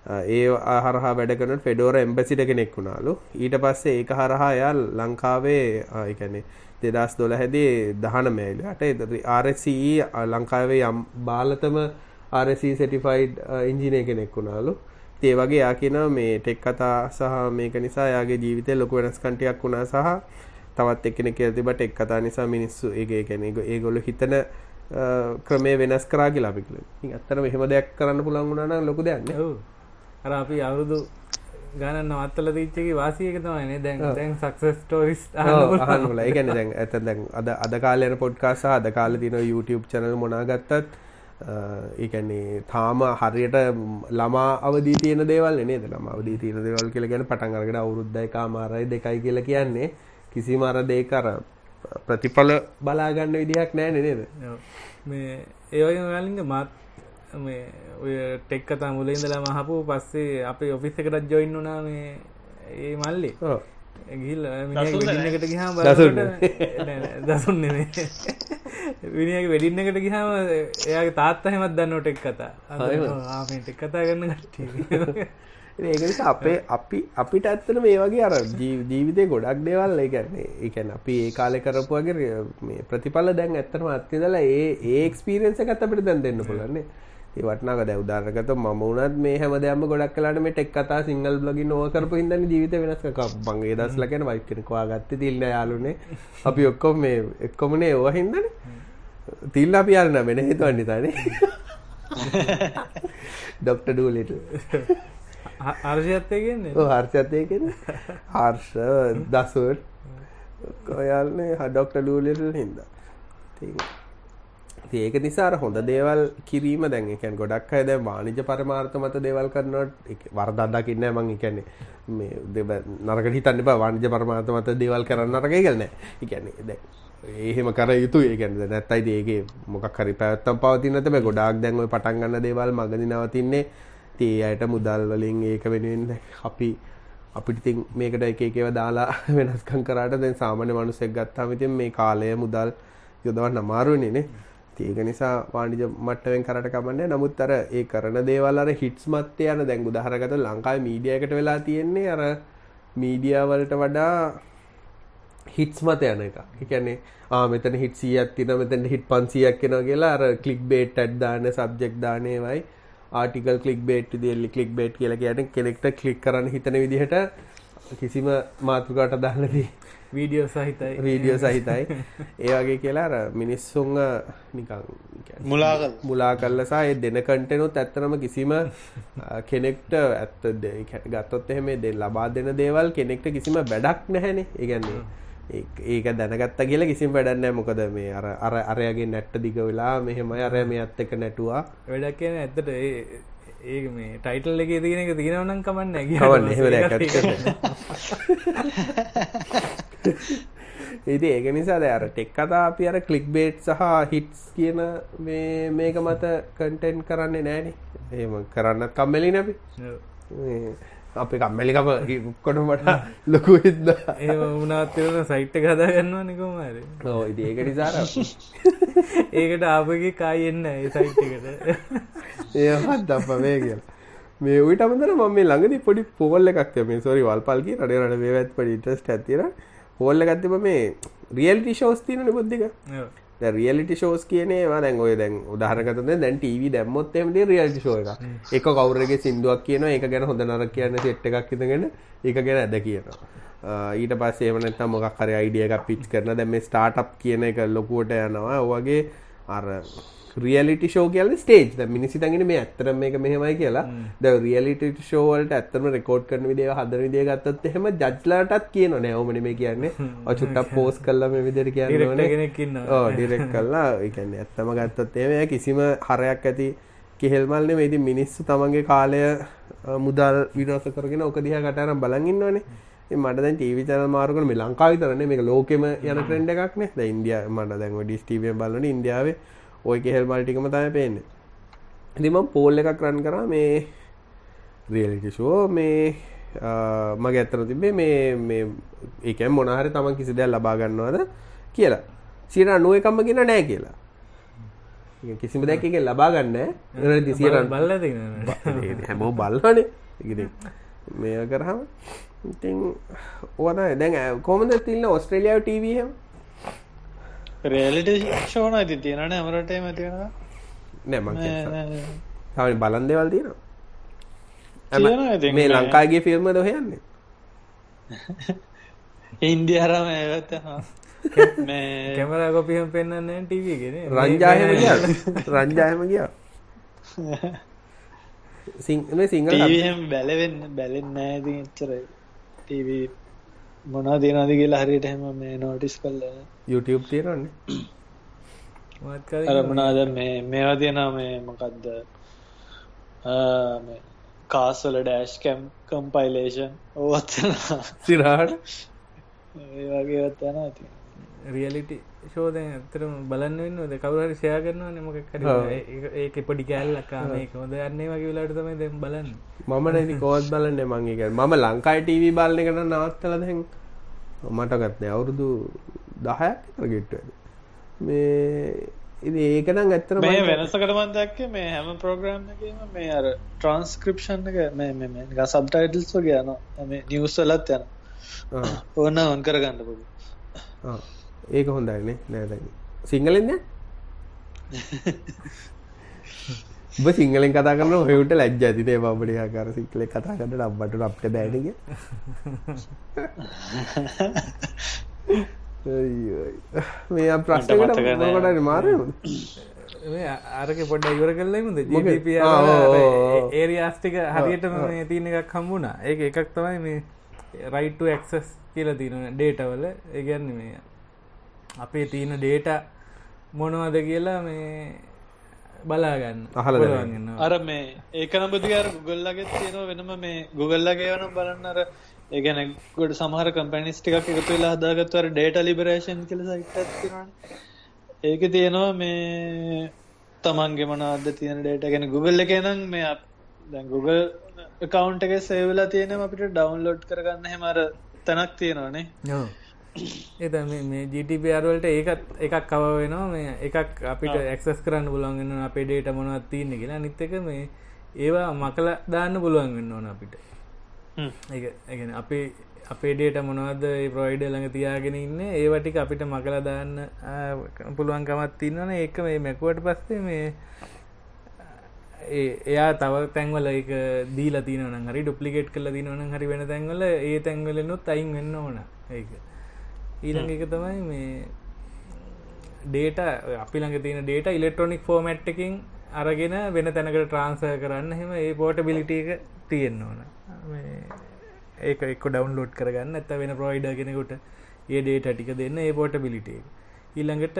ඒ හරහා වැඩ කරන ෆෙඩෝර එම්බසිට කෙනෙක් වුණාලු. ඊට පස්සේ ඒක හරහා එයා ලංකාවේ ඒ කියන්නේ 2012 දී 19 යට RSCE ලංකාවේ යම් බාලතම RSCE certified engineer කෙනෙක් වුණාලු. ඉතින් ඒ වගේ එයා කියනවා මේ ටෙක් කතා සහ මේක නිසා එයාගේ ජීවිතේ ලොකු වෙනස්කම් ටිකක් වුණා සහ තවත් එක්කෙනෙක් කියලා තිබ්බා ටෙක් කතා නිසා මිනිස්සු ඒක ඒ කියන්නේ ඒගොල්ලෝ හිතන ක්‍රමේ වෙනස් කරා කියලා අපි කියනවා. ඉතින් ඇත්තටම එහෙම දෙයක් කරන්න පුළුවන් වුණා නම් ලොකු දෙයක් නේ. ඔව් අර අපි අවුරුදු ගණන් නවත්තල තිච්චගේ වාසියක තමයි නේ දැන් දැන් සක්සස් ස්ටෝරිස් ඔව්, අහන්න පුළුවන්. ඒ කියන්නේ දැන් ඇත්තට දැන් අද අද කාලේ යන පොඩ්කාස්ට් සහ අද කාලේ තියෙන YouTube channel මොනවා ගත්තත් ඒ කියන්නේ තාම හරියට ළමා අවදී තියෙන දේවල් නේද? ළමා අවදී තියෙන දේවල් කියලා කියන්නේ පටන් අරගෙන අවුරුද්දයි කාමාරයි දෙකයි කියලා කියන්නේ කිසිම අර දෙයක අර ප්‍රතිඵල බලා ගන්න විදිහක් නැහැ නේද? මේ ඒ වගේ ඔයාලින්ගේ මාත් මේ ඔය ටෙක් කතා මුලින් ඉඳලාම අහපු පස්සේ අපේ ඔෆිස් එකටත් ජොයින් වුණා මේ ඒ මල්ලි ඔව්. ගිහිල්ලා මිනිහගේ දසුන් වෙඩින් එකට ගියාම දසුන් බලනකොට නෑ නෑ දසුන් නෙමෙයි මිනිහගේ වෙඩින් එකට ගියාම එයාගේ තාත්තා හැමත් දන්නව ටෙක් කතා හරිම. ආ මේ ටෙක් කතා කරන කට්ටිය ඒක නිසා අපේ අපි අපිට ඇත්තට මේ වගේ අර ජී- ජීවිතේ ගොඩක් දේවල් ඒ කියන්නේ අපි ඒ කාලේ කරපු වගේ මේ ප්‍රතිඵල දැන් ඇත්තටම අත්විඳලා ඒ ඒ එක්ස්පීරියන්ස් එකත් අපිට දැන් දෙන්න පුළුවන් නේ. ඒ වටනාක දැන් උදාහරණයක් ගත්තොත් මම වුණත් මේ හැමදේම ගොඩක් කලාට මේ ටෙක් කතා සිංගල් බ්ලොගින් ඕව කරපු හින්දානේ ජීවිතේ වෙනස්. මං ඒ දවස්ලා කියන වයිෆ් කෙනෙක් හොයාගත්තේ තිල්න යාළුනේ. අපි ඔක්කොම මේ එක්කොමනේ ඕව හින්දානේ. තිල්න අපි යාළුනා වෙන හේතුවක් නිසානේ. ඩොක්ටර් ඩූලිටල්. අර්ශයත් කියන්නේ ඔව් හර්ෂත් ඒකනේ. හර්ෂ දසුන් ඔයාලනේ ඩොක්ටර් ඩූලිටල් හින්දා. ඉතින් ඉතින් ඒක නිසා අර හොඳ දේවල් කිරීම දැන් ඒ කියන්නේ ගොඩක් අය දැන් වාණිජ පරමාර්ථ මත දේවල් කරනවට ඒක වරදක් දකින්නේ නැහැ මං ඒ කියන්නේ මේ දේව නරකට හිතන්න එපා වාණිජ පරමාර්ථ මත දේවල් කරන්න නරකයි කියලා නෑ. ඒ කියන්නේ දැන් එහෙම කර යුතුයි ඒ කියන්නේ නැත්තයි ඉතින් ඒකේ මොකක් හරි පැවැත්තම් පවතින නැත බෑ ගොඩාක් දැන් ওই පටන් ගන්න දේවල් මගදී නවතින්නේ ඉතින් ඒ අයට මුදල් වලින් ඒක වෙනුවෙන් දැන් අපි අපිට ඉතින් මේකට එක එක ඒවා දාලා වෙනස්කම් කරාට දැන් සාමාන්‍ය මිනිස්සෙක් ගත්තාම ඉතින් මේ කාලය මුදල් යොදවන්න අමාරුනේ නේ. ඉතින් ඒක නිසා වාණිජ මට්ටමින් කරට කමන්නේ. නමුත් අර ඒ කරන දේවල් අර හිට්ස් මැත්තේ යන දැන් උදාහරණයක් ගත්තොත් ලංකාවේ මීඩියා එකට වෙලා තියෙන්නේ අර මීඩියා වලට වඩා හිට්ස් මත යන එක. ඒ කියන්නේ ආ මෙතන හිට් 100ක් තියෙනවා මෙතන හිට් 500ක් එනවා කියලා අර ක්ලික් බේට් ඇඩ් දාන සබ්ජෙක්ට් දාන ඒවයි ආටිකල් ක්ලික් බේට් විදිහට ක්ලික් බේට් කියලා කියන්නේ කෙනෙක්ට ක්ලික් කරන්න හිතන විදිහට කිසිම මාතෘකාවට දාන්නදී වීඩියෝ සහිතයි වීඩියෝ සහිතයි ඒ වගේ කියලා අර මිනිස්සුන්ව නිකන් කියන්නේ මුලා මුලා කල්ලා සහ ඒ දෙන කන්ටෙනුත් ඇත්තනම කිසිම කෙනෙක්ට ඇත්ත කියන්නේ ගත්තොත් එහෙම මේ දෙ- ලබා දෙන දේවල් කෙනෙක්ට කිසිම වැඩක් නැහැනේ. ඒ කියන්නේ ඒක දැනගත්තා කියලා කිසිම වැඩක් නැහැ. මොකද මේ අර අර අරයාගේ නැට්ට දිග වෙලා මෙහෙමයි අරයා මෙයත් එක්ක නැටුවා. වැඩක් කියන ඇත්තට ඒ ඒක මේ ටයිටල් එකේ තියෙන එක තියෙනව නම් කමන්නේ. ඉතින් ඒක නිසා දැන් අර ටෙක් කතා අපි අර ක්ලික් බේට් සහ හිට්ස් කියන මේ මේක මත කන්ටෙන්ට් කරන්නේ නැහනේ. එහෙම කරන්නත් කම්මැලිනේ අපි. අපේ කම්මැලිකම කොටමට ලොකු හිද ඒ වුණත්තරන සයිට්ට කතා ගන්නවා නිකොමර ඕ ඉති ඒක නිසාර ඒකට ආපගේ කායෙන්න්න ඒ සයිට්කට ඒහත් අප මේ කියල. මේ උට අමතර ම මේ ළඟදි පොඩි පෝල්ල එකක් මේ සොරි වල්පල්කි රට රට වේවත් පඩි ඉටස්ට ඇතිර හෝල්ල ගත්තම මේ රියල්ටි ශෝස්තින නිබුද්ධික රියලිටි ෂෝස් කියනේ දැන් ඔය දැන් උදාහරකතද දැන් ටව දැම්මොත්තේමද රියල්ටි ෂෝ එක එක කවුරගේ සිින්දුවක් කියන එක ගැන හොඳ නර කියන්න සෙට් එකක් හිතගෙන එක ගැන ඇද කියනවා. ඊට පස්සේ එමනත්තා මොකක් හරි අයිඩිය එකක් පිච් කරන දැම ස්ටාටප් කියන එක ලොකුවට යනවා. ඔවගේ අර රියලිටි ෂෝ කියල ස්ටේජ් මිනිසි තගෙන මේ ඇත්තරම මේක මෙහෙමයි කියලා. ද රියලිට ෂෝවලට ඇත්තම රෙකෝඩ් කරන විදිේ හදර විදිේ ගත්තත් එහෙම ජජ්ලාටත් කියන නෑවමන මේ කියන්නේ. ඔචුට්ට පෝස් කල්ල මේ විදිර කියන්න ඩිරෙක් කල්ලා එකන්න ඇත්තම ගත්තත් ඒය කිසිම හරයක් ඇති කෙහෙල්මල්න මේති මිනිස්සු තමන්ගේ කාලය මුදල් විනස කරගෙන ඕක දිහ කටරම් බලගන්නවනේ මට දැන් ටීවි චනල් මාර්ගන මේ ලංකාවි තරන්නේ මේක ලෝකෙම යන ට්‍රෙන්ඩ එකක්නේ ද ඉන්දිය මට දැන් ඩිස්ටීවිය බලන ඉන්දියාවේ ඔය කෙහෙල් මල්ටිකම තම පේන්නේ. ඉතිම පෝල් එකක් රන් කරා මේ රියලිටිෂෝ මේ මගේ ඇත්තර තිබේ මේ මේ ඒකැන් මොනහරි තමන් කිසි දෙයක් ලබාගන්නවාද කියලා. සියට අනුව එකම්ම ගෙන නෑ කියලා කිසිම දැක එක ලබාගන්න දිසිරන් බල්ල හැමෝ බලනේ ඉ මේ කරහම ඉතින් ඕන දැන් කොමද තිල්න්න ඔස්ට්‍රලියාව ටවහම රේලිට ෂෝන ඇති තියෙනන ඇමරට මතියෙන නැම බලන් දෙවල් තියෙනවා. මේ ලංකාගේ ෆිල්ම දොහයන්නේ ඉන්දියාරම ඇවත කැමර කොපිහම් පෙන්න්න ටීවගෙන රංජායම කිය රංජායම කිය සිංහල සිංහල බැලවෙන්න බැලෙන් නෑති එච්චරයි ටීවී මොනා දෙනද කියලා හරියට හැම මේ නෝටිස් කල්ල YouTube තියෙනන්නේ අරමනාද මේ මේවා තියෙන මේ මොකක්ද කාස්වල ඩෑෂ් කැම් කම්පයිලේෂන් ඕවත්න සිරාට ඒ වගේ වත්තන ඇති රියලිටි ශෝදය ඇතරම බලන්න වෙන්න ද කවුරහරි සයා කරනවා නමක කර ඒක පොඩි කෑල්ලක්කා මේ හොද යන්නේ වගේ වෙලාට තමයි දැම් බලන්න. මම නැති කෝත් බලන්න? මංගේක මම ලංකායි ටීවී බාලන එකට නවත්තල දැන් මටගත්නය අවුරුදු දහයක් ගෙට්ට මේ ඉ ඒකනම් ඇත්තර මේ වෙනසකට මන්දක්ක මේ හැම ප්‍රෝග්‍රම් එකම මේ අර ට්‍රන්ස්ක්‍රපෂන් එක මේ සබ්ටයිටල්ස් වගේ යන මේ නිවස්සලත් යන ඕන්න ඔන් කරගන්න පුොඩු ඒක හොඳයිනේ නෑද සිංහලෙන්ද උබ සිංහලෙන් කතා කරන හොයට ලැජ්ජ ඇතිනේ බබඩි කර සිංහලෙ කතා කරට අබ්බට අපට බෑනග මේ ප්‍රශ්නකට මකට මාර අරක පොඩ්ඩ ඉවර කල්ලෙමුද ඒරියාස්ටික හරියටම තියන එකක් හම්බුණා. ඒක එකක් තමයි මේ රයිට ඇක්සස් කියලා තියන ඩේටවල ඒගැන්න මේ අපේ තියෙන ඩේට මොනවද කියලා මේ බලාගන්න. අහල අර මේ ඒකන බුදිගර ගුගල්ලගේ තියෙනවා වෙනම මේ ගුගල්ලගේ වනම් බලන්න අර ඒගැන ගොඩ සමහර කම්පැනිස් ටිකක් එකතු වෙලා හදාගත්වර ඩේට ලිබරේෂන් කළ සයිට්තිරන ඒක තියෙනවා මේ තමන්ගේ මනාද තියෙන ඩේට ගැන ගුගල්ල එකනම් මේ දැන් Google කවුන්ට එක සේවලා තියෙන අපිට ඩවන්ලෝඩ් කරගන්න හෙමර තැනක් තියෙනවානේ එත මේ ජිටපරවලට ඒකත් එකක් කව වෙනවා. මේ එකක් අපිට එක්සස් කරන්න පුලුවන්ගන්න අපේ ඩේට මොනවත් තියන්න කියලා. නිත්තක මේ ඒවා මකල දාන්න පුළුවන් වෙන්න ඕන අපිට. ඒගැන අපේ අපේ ඩේට මොනවද ප්‍රයිඩ ළඟ තියාගෙන ඉන්න ඒවටික අපිට මකල දාන්න පුළුවන්කමත් තින්නන ඒක මේ මැකුවට පස්සේ මේ එයා තව තැන්වල එක දීල තින හරි ඩුප්ලිකේට් කල දිනවන හරි වෙන තැන්වල ඒ තැන්වලනුත් අයින් වෙන්න ඕන. ඒක ඊළඟ එක තමයි මේ ඩේට අපි ළඟ තියෙන ඩේට ඉලෙක්ට්‍රොනික් ෆෝමට් එකින් අරගෙන වෙන තැනකට ට්‍රන්සය කරන්න හෙම ඒ පෝට බිලිට එක තියෙන්න්න ඕන. ඒක එක් ඩවන්ලෝඩ් කරගන්න ඇත වෙන ප්‍රයිඩ කෙනෙකුට ඒ ඩේට ටික දෙන්න ඒ පෝට බිලිට ඊළඟට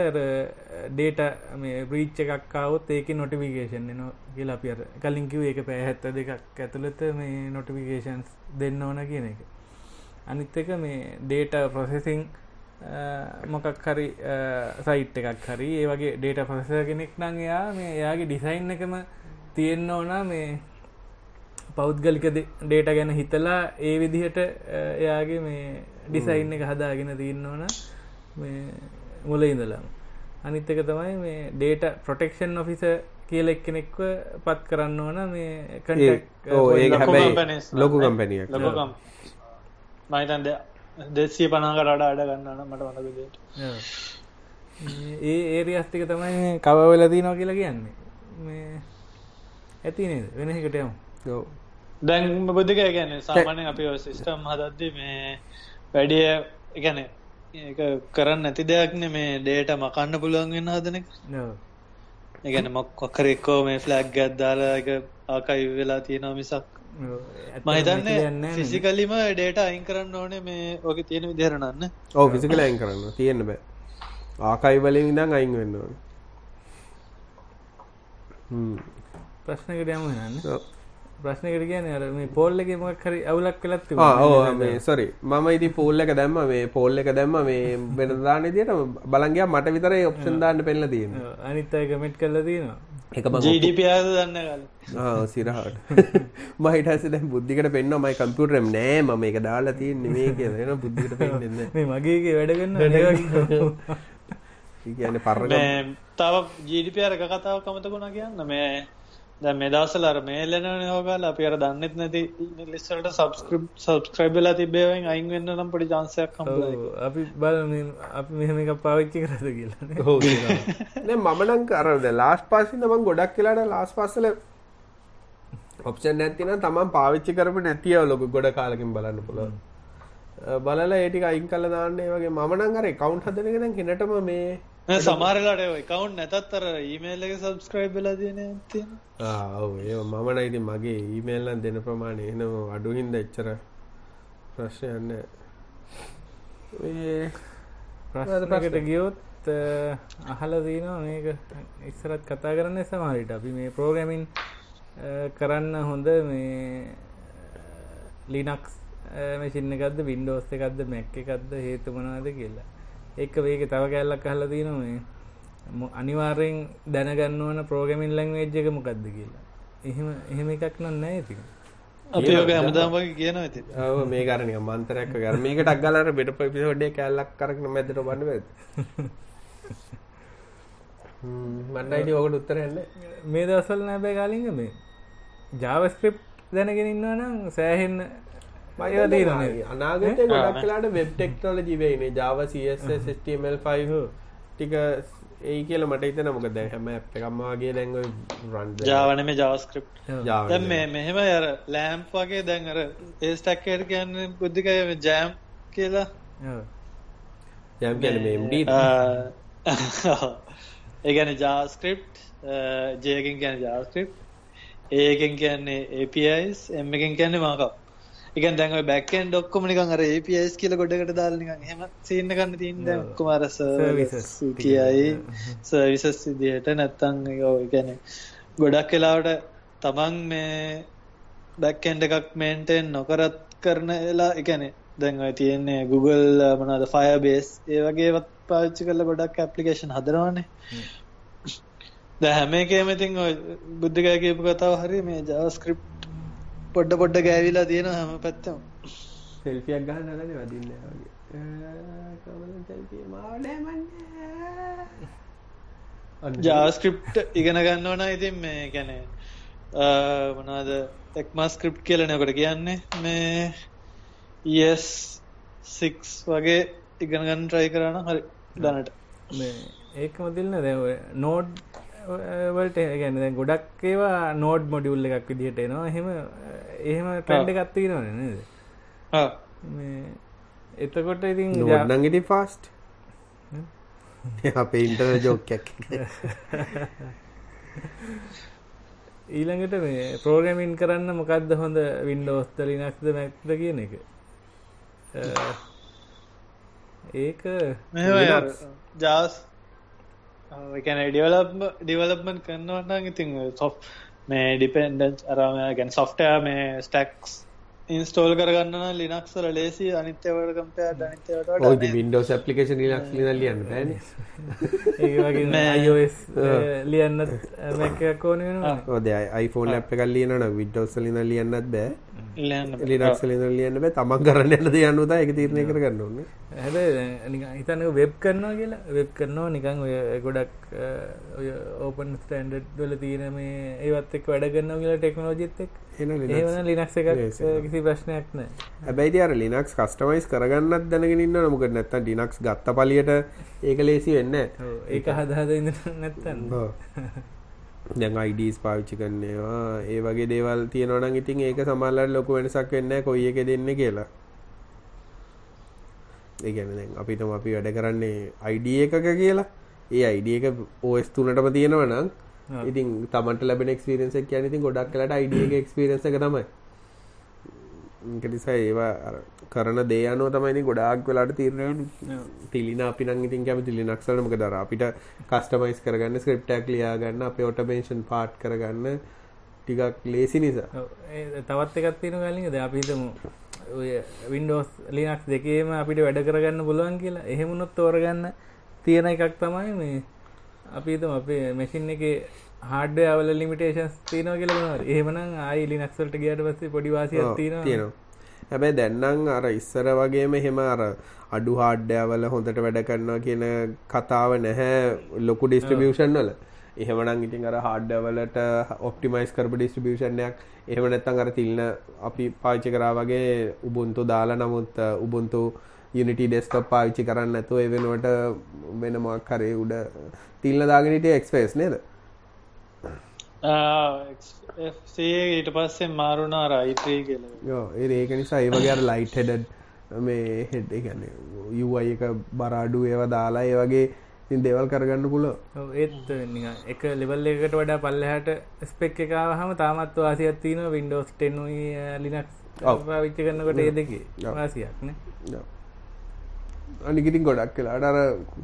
ඩේට මේ ප්‍රීච්ච එකක්කාවත් ඒක නොටිවිකේෂන් න කියලා පිර කලින්කිව ඒක පැහැත්ත දෙකක් ඇතුළත මේ නොටිවිකේෂන්ස් දෙන්න ඕන කියන එක. අනිත් එක මේ ඩේට ප්‍රොසෙසිං මොකක් හරි සයිට් එකක් හරි ඒ වගේ ඩේට ප්‍රොසෙස කෙනෙක් නං එයා මේ එයාගේ ඩිසයින් එකම තියෙන්න ඕන මේ පෞද්ගලික ඩේට ගැන හිතලා ඒ විදිහට එයාගේ මේ ඩිසයින් එක හදාගෙන තියන්න ඕන මුල ඉඳලම්. අනිත්තක තමයි මේ ඩේට ප්‍රොටෙක්ෂන් ඔෆිස කියල එක්කෙනෙක්ව පත් කරන්න ඕන මේ ඒ ලොකු කම්පැනියක් ලොකම් මයිතන් දෙසිය පනාකට අඩ අඩ ගන්නන මට විදියට. ඒ ඒරියස්තික තමයි කවවෙලදී නෝ කියලා කියන්නේ. මේ ඇති නේද? වෙනකට යමු. ඔව්. දැන් බුද්ධික ගැන සාමානෙන් අපි සිිස්ටම් හදද්දි මේ වැඩිය එකන ඒක කරන්න නැති දෙයක්න මේ ඩේට මකන්න පුළුවන් වෙන්න හදන එක. ඔව්. එකන මොක්කොකරෙක්කෝ මේ ෆලෑග් ගත්දාලා එක ආකයි වෙලා තියෙනවා මිසක් ඔව්. ඇත්තටම මහිතන්න මේක දෙයක් නෑ නේ. ෆිසිකලිම ඩේට අයින් කරන්න ඕනේ මේ ඕක තියෙන විදිහරනන්න ඔව් ෆිසිකල් අයින් කරන්න තියෙන්න බෑ ආකයි වලින් ඉඳන් අයින් වෙන්න ඕන හ්ම් ප්‍රශ්නකට යමු නන්න ඔව්. ප්‍රශ්නකට කියන මේ පෝල් එක මොක් හරි අවුලක් ඔව් මේ සොරි මම ඉති පෝල් එක දැම්ම. මේ පෝල් එක දැම්ම. මේ වෙන දාන දිට බලංගයා මට විතර ඔප්ෂන් දාන්න පෙල්ල තියෙන අනිත් අය කමෙට් කල්ල තියෙනවා. එක මම ජීඩිප ආද දන්න සිරහට. මහිටස දැ බුද්ධිකට පෙන්න්න මයි කම්පියුටරම් නෑ. මම එක දාලා තියන්නේ මේ කියෙන බුද්ධිකට පෙන්න්න මේ මගේගේ වැඩගන්න කියන පරග මේ තව ජීඩිපියර එක කතාව කමතකුණ කියන්න. මේ දැ මෙදසල අර මේලන හෝගල අපි අර දන්නෙත් නැති ලිස්සට සබස්ක්‍රප් සබස්ක්‍රයිබලා තිබේවෙන් අයින් වෙන්න නම් පොඩි ජන්සයක් කම්පල අපි බල අපි මෙහම එක පාවිච්චි කරද කියලා මමනං කරද ලාස් පාසි නමන් ගොඩක් කියලාට ලාස් පස්සල ඔප්ෂන් නැතින තමන් පාවිච්චි කරපු නැතිව ලොක ගොඩ කාලකින් බලන්න පුළ බලලා ඒටික අයින් කල දාන්නේ වගේ. මනං අර කවුන්් හදනගෙන කෙනටම මේ සමාරලාට කවුන් නැතත් අර ඊමේල් එක සබස්ක්‍රයිබ් වෙලා තියෙන තියෙන ආව ඒ මමන ඉති මගේ ඊමේල්ලන් දෙන ප්‍රමාණය එනම අඩුහින්ද එච්චර ප්‍රශ්නයන්න ප්‍රශ්නකට ගියොත් අහල දීනවා මේක ඉස්සරත් කතා කරන්න සමහරිට අපි මේ ප්‍රෝග්‍රමින් කරන්න හොඳ මේ ලිනක්ස් මසින්න එකක්ද වින්ඩෝස් එකක්ද මැක්ක එකක්ද හේතුමනාද කියලා එක වේක තව කැල්ලක් කහල තියන මේ. අනිවාරයෙන් දැනගන්නවන ප්‍රෝගමින් ලංවේජ් එක මොකක්ද කියලා. එහෙම එහෙම එකක් නම් නෑ ති අපි ඕක හැමදාම වගේ කියන ඇති ඔව මේ කරනය මන්තරයක් කර මේකට අක්ගලට බෙට පිසෝඩ්ඩේ කැල්ලක් කරන මැතට බන්න වෙද මන්නයිට ඕකට උත්තරන්න මේ දවසල් නැබෑ කාලිග මේ. ජාවස්ක්‍රප් දැනගෙන ඉන්නවා නම් සෑහෙන්න මයදීන අනාගත ගොඩක් කලාට වෙබ් ටෙක්නෝලජි වෙයිනේ ජාව CSSTML5 ටික ඒ කියල මට හිතන මොක දැ හැම එකම්මගේ දැන්ග රන්ඩ ජාවන මේ ජාවස්ක්‍රප් ජාව දැන් මේ මෙහෙම අර ලෑම්ප් වගේ දැන් අර ඒස්ටක්කයට කියන්න බුද්ධිකය ජෑම් කියලා? යම් කියන මේ MD ඒගැන ජාස්ක්‍රප් ජයකින් කියන ජාස්ක්‍රප් ඒකෙන් කියන්නේ APIස් එම එකෙන් කියන්නේ මාකක් එකන් දැන් බැක්කෙන් ඩොක්කොම නිකන් අර APIස් කියල ගොඩකට දාලනිකන් හෙම සින්න කන්න තින් ඔක්කුමරස Services. කියයි සර්විසස් විදිහට නැත්තං ගැන ගොඩක් කලාවට තමන් මේ බැක්කෙන්ඩ එකක් මේන්ටෙන් නොකරත් කරන එලා එකන දැන් ඔය තියෙන්නේ Google මනාද ෆයබේස් ඒ වගේවත් පාච්චි කරල ගොඩක් ඇපලිකේෂන් හදරවානේ ද හැම එකේමතින් ඔය බුද්ධිකය කියපු කතාව හරි මේ ජාස්ක්‍රිප් පොඩ්ඩ පොඩ්ඩ ගෑවිලා තියෙන හැම පැත්තම. සෙල්පියක් ගහන්න නද වදින්න වගේ. ජාස්ක්‍රිප්ට ඉගෙන ගන්න ඕන ඉතින් මේ ගැන මනාද එක්මා ස්ක්‍රිප් කියලනකොට කියන්නේ. මේ ඒස් සික් වගේ ඉගෙන ගන්න ට්‍රයි කරන හරි දැනට ඒක මතිල්න දැ නෝඩ් වලට ගැන ගොඩක් ඒවා නෝඩ් මොඩියුල්ල එකක් විදිහට එනවා. එහෙම එහෙම පැන්ඩ ගත්ති නොන නේද? මේ එතකොට ඉතින් ජා- නංගිටි ෆාස්ට් අපේ ඉන්ටර් ජෝකයක් ඊළඟට මේ ප්‍රෝගමින් කරන්න මොකක්ද හොඳ වින්ඩෝස්ත ලිනක්ද මැක්ද කියන එක? අ, ඒක මෙ ජාස් කැන ඩිවලප් ඩිවලප්මන් කරන්නවන්න ඉතින් සොෆ් මේ ඩිපෙන්ඩ අරම ගැන සොෆ්ටය මේ ස්ටක්ස් ඉන්ස්ටෝල් කරගන්න ලිනක්ස් වල ලේසි අනිත්‍යවට වඩා ඉතින් Windows application Linux ලියන ලියන්න බෑනේ. ඒ වගේ නෑ. iOS ලියන්නත් මැක් එකක් ඕන එකක් ලියනවා නම් Windows වලින් ඉඳන් ලියන්නත් බෑ. ලියන්න ඉඳන් ලියන්න බෑ. තමන් කරන්න යන දේ අනුව තමයි ඒක තීරණය කරගන්න ඕනේ. හැබැයි හිතන්න වෙබ් කරනවා කියලා. වෙබ් කරනවා නිකන් ඔය ගොඩක් ඔය ඕපන් ස්ටන්ඩඩ් වල තියෙන මේ ඒවත් එක් වැඩ කරනවා කියලා ටෙක්නෝජිත් එක් ඒවන ලිනක්ස එකක් Yes, කිසි ප්‍රශ්නයක් නෑ හැබැයි අර Linux customize කරගන්නත් දැනගෙන ඉන්න. මොකද නැත්තම් Linux ගත්ත පළියට ඒක ලේසි වෙන්නේ ඒක ඉඳ නැත්තන්න ඔව්. දැන් IDs පාවිච්චි කරන ඒවා ඒ වගේ දේවල් තියෙනවා නම් ඉතින් ඒක සමහරවිට ලොකු වෙනසක් වෙන්නේ කොයි එකේ දෙන්නේ කියලා. ඒ කියන්නේ දැන් අපි හිතමු අපි වැඩ කරන්නේ ID එකක කියලා. ඒ ID එක OS 3ටම තියෙනවා නම් ඔව්. ඉතින් Tamanට ලැබෙන එක කියන්නේ ඉතින් ගොඩක් වෙලාට ID එකේ experience එක තමයි. ඒක නිසා ඒවා කරන දේ අනුව තමයි ගොඩාක් වෙලාට තීරණය වෙන්නේ. තිලින අපි නම් ඉතින් කැමති Linux වල මොකද අර අපිට කස්ටමයිස් කරගන්න ස්ක්‍රිප්ට් එකක් ලියා ගන්න අපේ ඔටෝමේෂන් පාර්ට් කරගන්න ටිකක් ලේසි නිසා. තවත් එකක් තියෙන ගලින්ද අපි හිතමු ඔය Windows Linux දෙකේම අපිට වැඩ කරගන්න පුළුවන් කියලා එහෙමුණොත් තෝරගන්න තියෙන එකක් තමයි මේ අපි හිතමු අපේ මැෂින් එකේ හඩ අවල ලිමිටේෂන්ස් තියනෝ කියලබන ඒමන ආයි ලිනක්සල්ට ගියට පස්සේ පොඩිවාසිය තින තියෙන හැබැයි දැන්නම් අර ඉස්සර වගේම හෙම අර අඩු හාඩ්ඩයවල හොඳට වැඩ කරන්නවා කියන කතාව නැහැ ලොකු ඩිස්ට්‍රිබියෂන් වල. එහෙමනම් ඉතින් අර හාඩ්ඩවලට ඔප්ටිමයිස් කරපු ඩිස්ට්‍රිබියෂණයක් එහෙම නැත්තම් අර තිල්න අපි පාවිච්චි කරා වගේ උබුන්තු දාලා නමුත් උබුන්තු යුනිටි ඩෙස්ටප් පාවිච්චි කරන්න ඇතුව එවෙනුවට වෙනමක් කරේ උඩ තිල්න දාගෙනට එක්ස්පේස් නේද? FC ඊට පස්සේ මාරුණා රයිත්‍රී කියල යෝ ඒ ඒක නිසා ඒ වගේ අර ලයිට් හෙඩඩ් මේ හෙඩ් ඒ කියන්නේ UI එක බර අඩු ඒවා දාලා ඒ වගේ ඉතින් දේවල් කරගන්න පුළුවන්. ඔව්, ඒත් නිකන් එක ලෙවල් එකකට වඩා පල්ලෙහාට ස්පෙක් එක ආවහම තාමත් වාසියක් තියෙනවා Windows 10 උයි Linux ඔව්. පාවිච්චි කරනකොට ඒ දෙකේ ඔව්. වාසියක් නේ යෝ. අනික ඉතින් ගොඩක් වෙලාට අර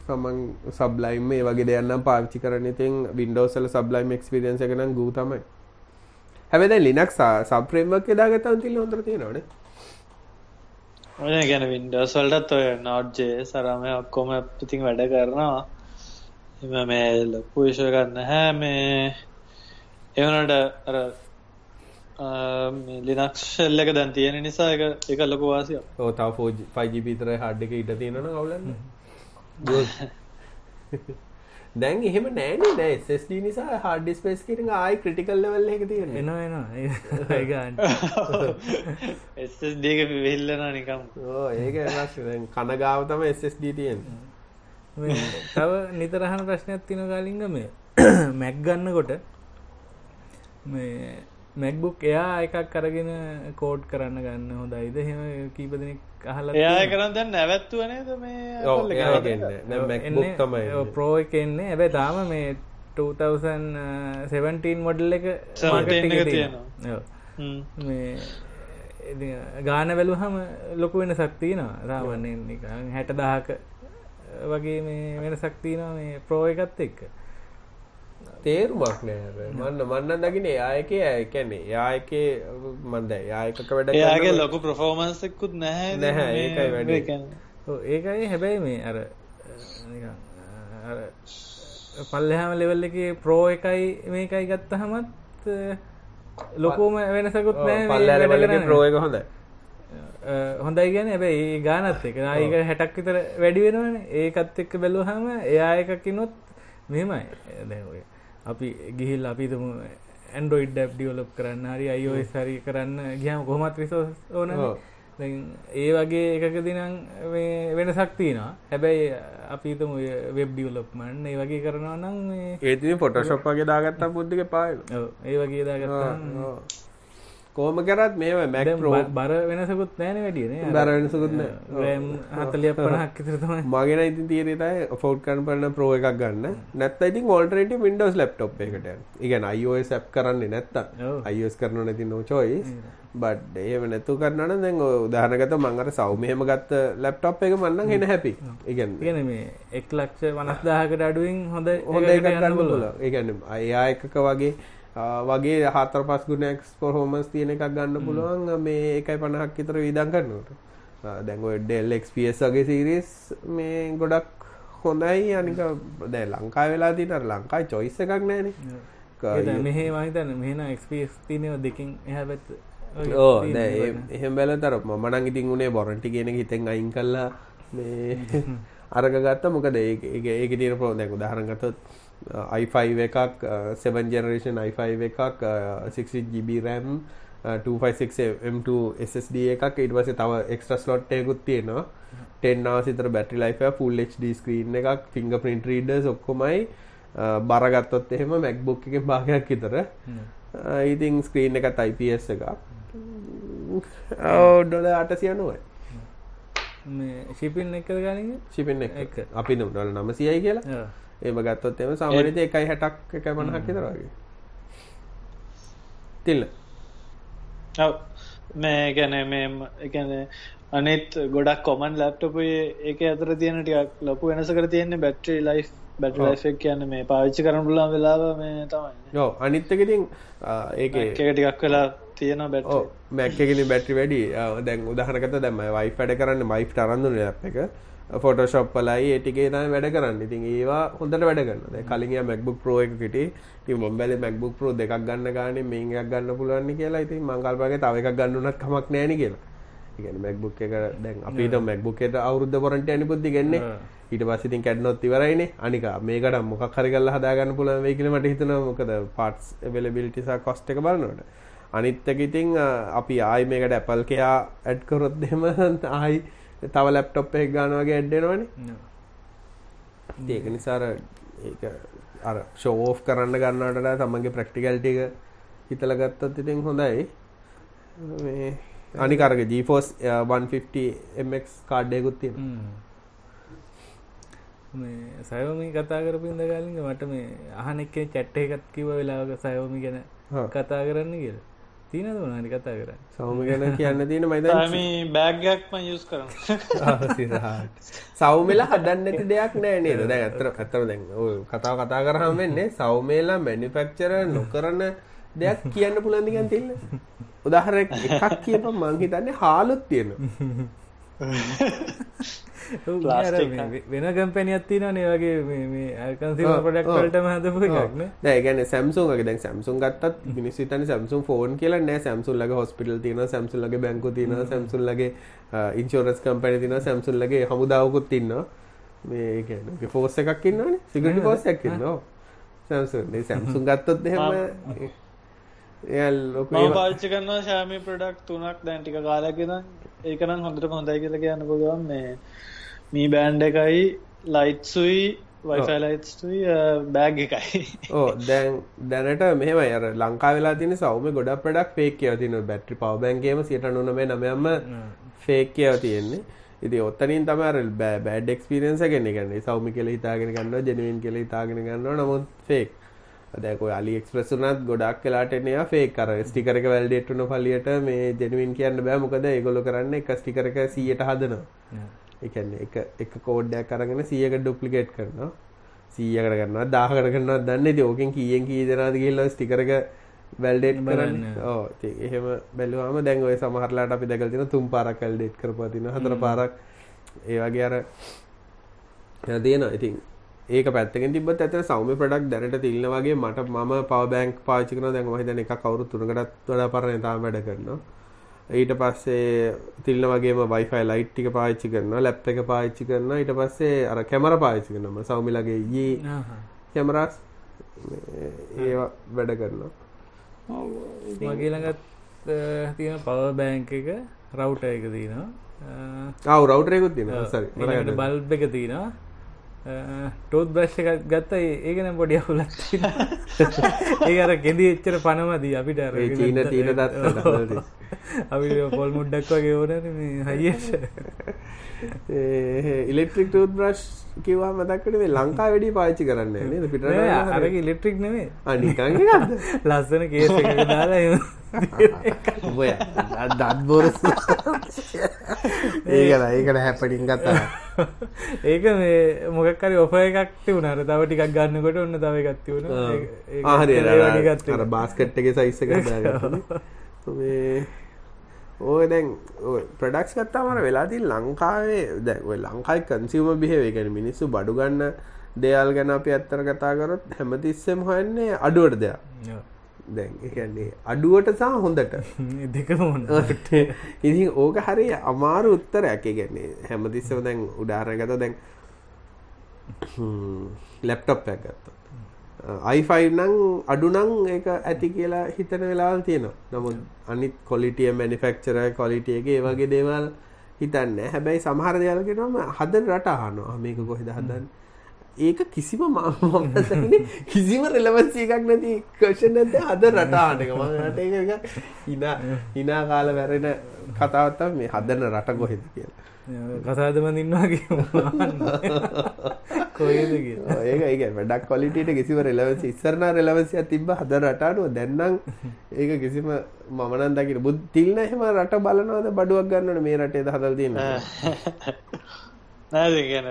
සමන් සබ්ලයිම් මේ වගේ දෙයක් නම් පාවිච්චි කරන්නේ ඉතින් Windows වල සබ්ලයිම් එක්ස්පීරියන්ස් එක නම් ගූ තමයි. හැබැයි දැන් Linux සබ් ෆ්‍රේම්වර්ක් එක දාගත්තාම තිල්ල හොඳට තියෙනවනේ. ඔය ගැන වින්ඩෝස් වලටත් ඔය නෝට් ජේ සරම ඔක්කොම ඉතින් වැඩ කරනවා එම මේ ලොකු විෂය ගන්න හැ මේ එවනට අර ලිනක්ස් ශෙල්ල එක දැන් තියෙන නිසා එක එක ලොකු වාසියක්. ඔව් තව 4G 5GB විතර හાર્ඩ් එකේ ඉඩ තියෙනවනම් අවුලන්නේ. දැන් එහෙම නෑනේ දැන් SSD නිසා හાર્ඩ් ඩිස්ක් ස්පේස් කියන එක ආයි ක්‍රිටිකල් ලෙවල් එකක තියෙන්නේ. එනවා එනවා. ඒ ගන්න. SSD එක විහිල්ලන නිකම් ඕ ඒක වෙනස්. දැන් කන ගාව තමයි SSD තියෙන්නේ. මේ තව නිතරහන ප්‍රශ්නයක් තින කාලින්ග මේ මැක් ගන්නකොට මේ මැක්බුක් එයා එකක් කරගෙන කෝඩ් කරන්න ගන්න හොඳයිද හෙම කීප දෙනෙක් අහල එයා කරන්න දැන් නැවැත්තුවනේද මේ. ප්‍රෝ එක එන්නේ හැබැයි තාම මේ 2017 මොඩල් එක 17 market එකේ එක තියෙනවා. ඔව්. හ්ම්. මේ ඉතින් ගාන බැලුවහම ලොකු වෙනසක් තියෙනවා සාමාන්‍යයෙන් නිකන් 60000ක වගේ මේ වෙනසක් තියෙනවා මේ ප්‍රෝ එකත් එක්ක තේරුමක් නෑ මන්න මන්න දකින්නේ එයා එකේ ඒ කියන්නේ. එයා එකේ මන් දැන් එයා එකක වැඩ එයාගේ කරනකොට- ලොකු ප්‍රෆෝමන්ස් එකකුත් නැහැ නැහැ, ඒකයි වැඩි. ඔව් ඒකයි හැබැයි මේ අර නිකන් අර පල්ලෙහාම ලෙවල් එකේ ප්‍රෝ එකයි මේකයි ගත්තහමත් ලොකුම වෙනසකුත් ඔව්, නෑ මේ පල්ලෑ වැඩ level එකේ. Pro එක හොඳයි. හොඳයි ගැන හැබැයි ඒ ගානත් එක ඒක හැටක් විතර වැඩි වෙනවනේ. ඒකත් එක්ක බැලුවහම එයා එකකිනොත් මෙහෙමයි. දැන් ඔය අපි ගිහිල් අපිතම ඇන්ඩරෝයිඩ් ඩැප් ඩියවලොප් කරන්න හරි iOS හරි කරන්න ගියාම කොහොමත් රිසෝස් ඕන. ඒ වගේ එකකදී නම් මේ වෙනසක් තියෙනවා. හැබැයි අපි හිතමු වෙබ් ඩියවලොප්මන්ට් ඒ වගේ කරනවා නම් ඒත් වගේ දාගත්තා බුද්ධික ඔව්. ඒ වගේ දාගත්තාම කොහොම කරත් මේව Pro බ- බර වෙනසකුත් නෑනේ වැඩියනේ බර වෙනසකුත් නෑ. රෑම් 40 50ක් විතර තමයි මගෙන ඉතින් තියෙන තමයි ෆෝඩ් කරන පරන Pro එකක් ගන්න. නැත්නම් ඉතින් alternative Windows laptop එකකට යන්න. ඒ කියන්නේ iOS app කරන්නේ නැත්තම් iOS කරනවා නැති no choice. but එහෙම නැතුව කරනවා නම් දැන් ඔය උදාහරණකට මම අර සෞම්‍යම ගත්ත laptop එක මම නම් එන happy. ඒ කියන්නේ කියන මේ එක් ලක්ෂ වනස්දාහකට අඩුවෙන් හොඳ හොඳ එකක් ගන්න පුළුවන්. ඒ කියන්නේ එයා එකක වගේ වගේ හතර පස් ගුණක් පොහෝමස් තියෙන එකක් ගන්න පුළුවන් මේ එකයි පණහක් විතර විදන් කරන්නට දැන්ගො ඩෙල්ක්ස් වගේ සිරිස් මේ ගොඩක් හොඳයි අනික දැ ලංකා වෙලා තින ලංකායි චොයිස්ස එකක් නෑන මෙහේ මහිතන මෙහන එක්ස්පස් තිනව දෙකින් එහැබැත් ඕ දැ එහෙම බැල තර මනං ඉතින් උනේ බොරන්ටි කියෙන හිතෙන් අයින් කල්ලා මේ අරග ගත්ත. මොකද ඒ ඒක තින පෝ දැක දහරගතත් i5 එකක් 7 ජනරේෂන් i5 එකක් 6GB රැම් 256M2 SSD එකක්. ඉට පසේ තව එක්ස්ට්‍ර ස්ලොට්ටයකුත් තියෙනවා. 10 නාසිතර battery life full HD screen එකක් ප්‍රින්ට් රීඩර්ස් ඔක්කොමයි. බරගත්තොත් එහෙම මැක්බුක් එකෙන් භාගයක් විතර. ඉතින් ස්ක්‍රීන් එකත් IPS එකක්. ඩොල අටසිය නොවයි ශිපින් එක ගන ශිපෙන් එක. අපි ඩොල නමසියයි කියලා ඒම ගත්තොත් සාමනත එකයි හැටක් එක මනහක් විතරගේ තිල්ල. මේ ගැන මේ එකන අනෙත් ගොඩක් කොමන් ලැප්ටපුයේ ඒක අතර තියෙන ටියක් ලොකු වෙනසකර තියෙන්නේ බැට්‍රී ලයි් බැට ලයිෆෙක් කියන්න මේ පාවිච්චි කරන පුලන් වෙලාව මේ තමයි. යෝ අනිත්තකෙතින් ඒක ටිකක් වෙලා තියෙන බැට මැක්කගෙන බැටි වැඩි. දැන් උදහනකත දැම වයි වැඩ කරන්න මයි් ටරන්දුන ලැප් එක ෆොටෝශප් පලයි ඒටිගේ තම වැඩ කරන්න. ඉතින් ඒවා හොඳට වැඩ කරන්න කලින් මැක්බුක් ප්‍රෝ එකට ති මොබල මැක්බුක් ප්‍රෝ දෙකක් ගන්න ගාන මේක් ගන්න පුළුවන් කියලා. ඉතින් මංකල්පගේ තව එකක් ගන්නනත් කමක් නෑන කියලා. ඉගැන මැක්බුක් එක දැන් අපිට මැක්බුක් එක අවුද්ධ පොරට ඇනි පුද්දි ගන්න ඊට පසිතින් කැඩ්නොත් ඉවරයින. අනික මේකට මොක් හරිගල්ල හදාගන්න පුළන් වේ කියලමට හිතන මොකද පාටස් වෙලබිලිටිසා කොස්ට එක බලන්නට අනිත්තක ඉතිං අපි ආයි මේකට ඇපල් කයා ඇඩ්කොරොත් දෙම ආයි තව ලැප්ටොප් එක ගානවගේ ඇඩ්ඩෙනවන ඒක නිසාර ඒ අර ෂෝෝ් කරන්න ගන්නට තමන්ගේ ප්‍රක්ටිකල්ටික හිතල ගත්තත් ඉතින් හොඳයි. අනිකරග ජීෆෝස් 150මක් කාඩ්ඩයකුත් තියෙන මේ සයෝමි කතා කරපින්ද ගලින්ග මට මේ අහන එක්කේ චැට්ට එකත් කිව වෙලාවක සයෝමි ගැන කතා කරන්න කියලා තියන දුනනි කතා කර සෞම ගැන කියන්න තියෙන මයිද? බෑග්ගක්ම යස් කරන සෞමලා හදන්න නැති දෙයක් නෑ නේද? දැ ඇතර ඇතර දැන් කතාව කතා කරහම වෙන්නේ සෞමේලා මැනිිපක්චර නොකරන දෙයක් කියන්න පුළන්දිගන් තින්න උදාහර එකක් කියප මංහිතන්නේ හාලුත් තියෙන වෙන ඒවගේ ඇකන්සි පොඩක්ටම හදපු එකක්න දැගැන සැම්සුන්ගේ දැන් සැම්සුන් ගත්තත් මිනිස්සිතන සැම්සුන් ෆෝන් කියලා නෑ. සැම්සුල්ලගේ හොස්පිටල් තින සැම්සුල්ලගේ බැංකු තින සැම්සුල්ලගේ ඉන්ශෝරස් කම්පැනි තින සැම්සුල්ලගේ හමුදාවකුත් තින්න මේ ෆෝස් එකක් ඉන්නන සිගටි පෝස්සයක් ඉන්නවා. සැම්සුන් සැම්සුන් ගත්තොත් එහෙම මම පාච්චි කරනවා ශාමි ප්‍රඩක්් තුනක් දැන්ටික කාලකින ඒකනම් හොඳට හොඳයි කියල කියන්න පුළුවන් මේ මී බෑන්්ඩ එකයි ලයිට්සුයි වයිෆලයිට්තුයි බෑග් එකයි. ඕ දැන් දැනට මෙහම අර ලංකා වෙලා තින සෞම ගොඩ පඩක් ෆේක් කියව තින බැට්‍රි පවබැන්ගේම සිට නොනමේ නමයම්ම ෆේක් කියව තියෙන්නේ. ඉති ඔත්තනින් තමර බෑ බෑඩ් එක්ස්පිරන්ස ගෙන ගන්න සෞමි කෙල හිතාගෙන ගන්න ජනවන් කෙල හිතාගෙන ගන්න නමුත් ෆේක් දැක අලි එක්ස්ප්‍රස් වනත් ගොඩක් කලාට එනයා ෆේ කර ස්ටිකරක වැල්ඩේට්න පලියට මේ ජැනුවන් කියන්න බෑ. මොකද ඒගොල කරන්න එක ස්ටිකරක සියට හදනවා එකන්න එක එක කෝඩ්ඩයක් කරගෙන සියක ඩුප්ලිකේට් කරනවා. සීයකට කරන්න දාහකට කරන්න දන්න ති ඕකෙන් කියෙන් කී දෙනාද කියල්ල ස්ටිකරක වැල්ඩේට් කරන්න. ඕ එහෙම බැලවාම දැන්ගව සමහරලාට අපි දැකල්තින තුම් පාරක් කල්ඩේට් කරපතින හතර පාරක් ඒවගේ අර තියෙන ඉතින් ඒක පැත්තෙන් තිබත් ඇත සෞම ප්‍රඩක් දැනට තිල්න වගේ මට ම පව බැංක් පාචිකන දැන් මහිතන එක කවරු තුනකටත් වඩ පරණ තාම වැඩ කරනවා ඊට පස්සේ තිල්න වගේම වයිෆයි ලයිට් ටික පාච්චි කරන ලැප් එක පාච්චි කරන ඊට පස්සේ අර කැමර පාච්චි කරනම සෞමිලගේ යේ කැමරස් ඒ වැඩ කරනවා. මගේළඟත් තියෙන පව බෑංක එක රවුට එක තියනවා. ආව රවටරයකුත් තින සරි බල්බ එක තියනවා. ටෝත් බ්‍රශ් එකක් ගත්ත ඒකන පොඩි අවුලත් ඒ අර ගෙදි එච්චර පනමදී අපිට චීන තීන දත් අපි පොල් මුඩ්ඩක් වගේ ඕන මේ හයියට. ඉලෙක්ට්‍රික් ටූත් බ්‍රශ් කිවා මතක්කට මේ ලංකා වැඩි පාච්චි කරන්න නේද? පිට අරක ඉලෙක්ට්‍රික් නෙවේ අනිකන් ලස්සන කේස දාලා. ඔය දත්බොර ඒකල ඒකට හැපටින් ගත්තා. ඒක මේ මොකක්කරි ඔප එකක් තිවුණට තව ටිකක් ගන්නකොට ඔන්න තව ගත්ති වුණ ආහරි අර බාස්කට් එක සයිස්ස ඕ දැන් ප්‍රඩක්ස් කත්තාමට වෙලාති ලංකාවේ දැ ලංකායි කන්සිවම බිහේවේගෙන මිනිස්සු බඩුගන්න දෙයල් ගැන අපි ඇත්තර කතා කරොත් හැමතිස්සෙම හන්නේ අඩුවට දෙයක්. දැන්න්නේ අඩුවට සහ හොඳට. දෙකමට ඉති ඕක හරි අමාරු උත්තර ඇකගන්නේ හැමතිස්සව දැන් උඩාරගත දැන් ලැප්ටොප් ඇගත්ත i5 නම් අඩු නම් ඒක ඇති කියලා හිතන වෙලාවල් තියෙනවා. නමුත් අනිත් quality manufacturer quality එකේ ඒ වගේ දේවල් හිතන්නේ. හැබැයි සමහර දේවල් කියනවා හදන රට අහනවා. මේක කොහෙද හදන්නේ? ඒක කිසිම මාමතනේ කිසිම රෙලවන්සි එකක් නැති ක්වෙස්චන් නැද්ද හද රටාන එක මම රට එක hina hina කාලා වැරෙන කතාවක් තමයි මේ හදන රට කොහෙද කියලා. කසාදම ඉන්නවාගේ කොයද ඒක ඒක වැඩක් කොලිටට කිසිව රෙලවස ඉස්සරන රෙලවසිය තිබ හද රටානුව. දැන්නම් ඒක කිසිම මමනන් දකිට බුද් තිල්න එහෙම රට බලනවද? බඩුවක් ගන්නට මේ රටේ හදල් තින්න නෑ ගැන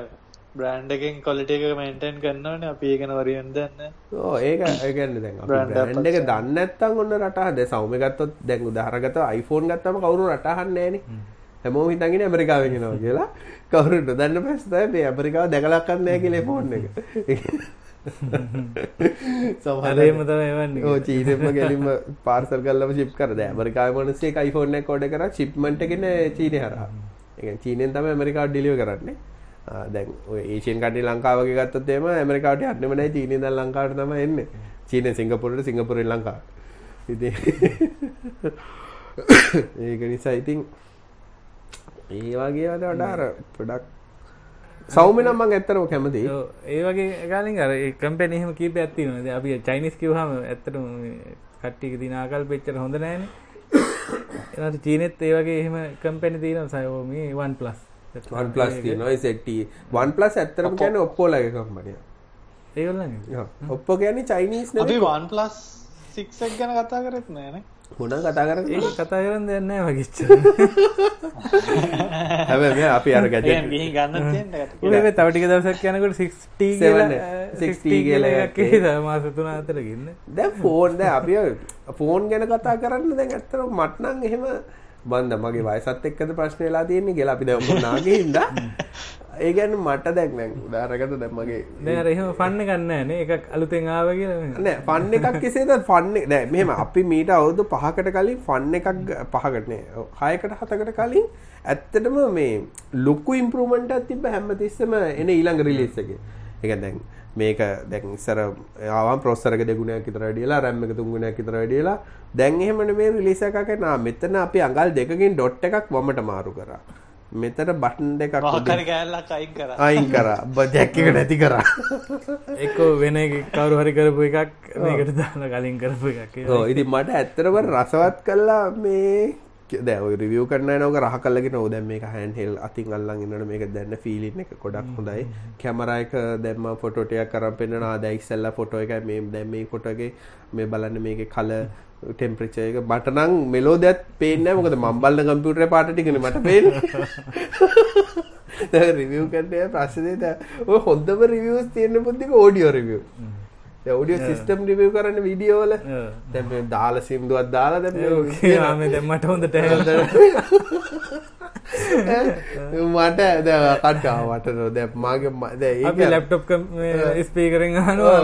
බ්‍රන්්ඩකින් කොලිට එක මෙන්ටන් කරන්නවන අපි ඒකන වරියෙන් දන්න ඕ ඒක ඒගන්න දැන් බ්‍රන්ඩ එක දන්න ඇත්තන් ඔන්න රටහද සෞම ගත්තොත් දැන් උදාහරගත iPhoneෆෝන් ගත්තම කවරු රටහන්නේන හැමෝම හිතගෙන ඇමරිකාවෙනවා කියලා. කවරුට දන්න පැස්තයි මේ ඇමරිකාව දැකලක්කන්නෑ කියලේ ෆෝන් එක. සමහරේම තමයි ඕ චීනම ගැලිම පාර්සල් කල්ලම ශිප් කරද ඇමරිකාව මනසේ iPhoneෆෝන් එක කොඩ කර චිප්මට එකෙන චීනය හරහා. එක චීනෙන් තම ඇමරිකාව ඩිලිව කරන්නේ. දැන් ඒෂන් කට ලංකාවගේ ගත්තතේම ඇමරිකාට අටනමන චීනය ද ලංකාට තම එන්න. චීන සිංගපුරට සිංගපුර ලංකා ඉති ඒක නිසා ඉතින් ඒ වගේ වල වඩාර පොඩක් සෞම නම් මං ඇත්තරම කැමති ඒ වගේ ගලින් අර කම්පැන එහෙම කීප ඇත්ති නද අපි චයිනිස් කිවහම ඇත්තටම කට්ටික දිනාකල් පෙච්චර හොඳ නෑන එනට චීනෙත් ඒ වගේ එහෙම කම්පැනි තියන සයෝමී වන් ප්ලස් වන් ප්ලස් තියනවා. සෙට්ට. වන් ප්ලස් ඇත්තරම කියන ඔක්කෝලගේ කම්පනිය ඒගොල්ල ඔප්පෝ ගැන චයිනිස් අපි වන් ප්ලස් සික්සක් ගැන කතා කරත් නෑන හොන කතා කර කතා කරන්න දෙන්න වගිච්ච හැබ අපි අර ගන්න තවටික දවසක් යනකට 60 කියලා මාස තුන අතරගන්න දැ ෆෝන් ද අපි ෆෝන් ගැන කතා කරන්න දැන් ඇත්තර මට්නං එහෙම බන්ද මගේ වයසත් එක්කද ප්‍රශ්නයලා තියෙන්නේ කියලා අපි දැම නාගේ හිද ඒගැන මට දැක්නැන් උදාරගත දැම්මගේ දැරහම පන්න ගන්න නේ එකක් අලුතෙන් ආව කියලා නෑ ෆන්න එකක් කෙසේද ෆන්න නෑ. මෙම අපි මීට අවුදු පහකට කලින් ෆන්න එකක් පහකටනේ හයකට හතකට කලින් ඇත්තටම මේ ලොක්කු ඉම්පරමෙන්ට තිබ හැම තිස්සම එන ඊළඟ රිලිස්සගේ එක. දැන් මේක දැන් ඉස්සර ආවම් ප්‍රොස්සරක දෙගුණයක් විතර වැඩියලා රැම් එක තුන්ගුණයක් විතර වැඩියලා. දැන් එහෙමනේ මේ රිලීස් එකක් නා මෙතන අපි අඟල් දෙකකින් ඩොට් එකක් වමට මාරු කරා මෙතන බටන් දෙකක් කෑල්ලක් අයින් කර. අයින් කර. ජැක්ක නැති කරා. එක වෙන කවරු හරි කරපු එකක් මේකට දාන කලින් කරපු එකක්. ඉති මට ඇත්තරව රසවත් කල්ලා මේ දැව රිවිය කරන්න නක රහ කල්ලගෙන නොද මේ හැන්හෙල් අතින් අල්ලන් ඉන්නට මේක දැන්න ෆිලින්න එක ගොඩක් හොඳයි. කැමරයික දැම්ම ෆොටෝටයක් කරම් පෙන්න්න ආදැයික්සල්ල ෆොටෝ එක මේ දැම් මේ ෆොටගේ මේ බලන්න මේක කල ටෙම්ප්‍රචයක බටනං මෙලෝ දැත් පේන්න මොකද මම්බල්ල කම්පියුටර පාටිකන මට පේන රිවිය් කරටය ප්‍රශ්නයට ඔය හොඳම රිවියස් තියන්න පුද්දික audio review audio system review කරන්න විඩියෝල දැම දාල සිින්දුවත් දාලා දැම දැම්මට හොඳට මට ඇද කට්ටාවට නො දැ මගේ මද ලැප්ටොප් ස්පීකරෙන් හනවා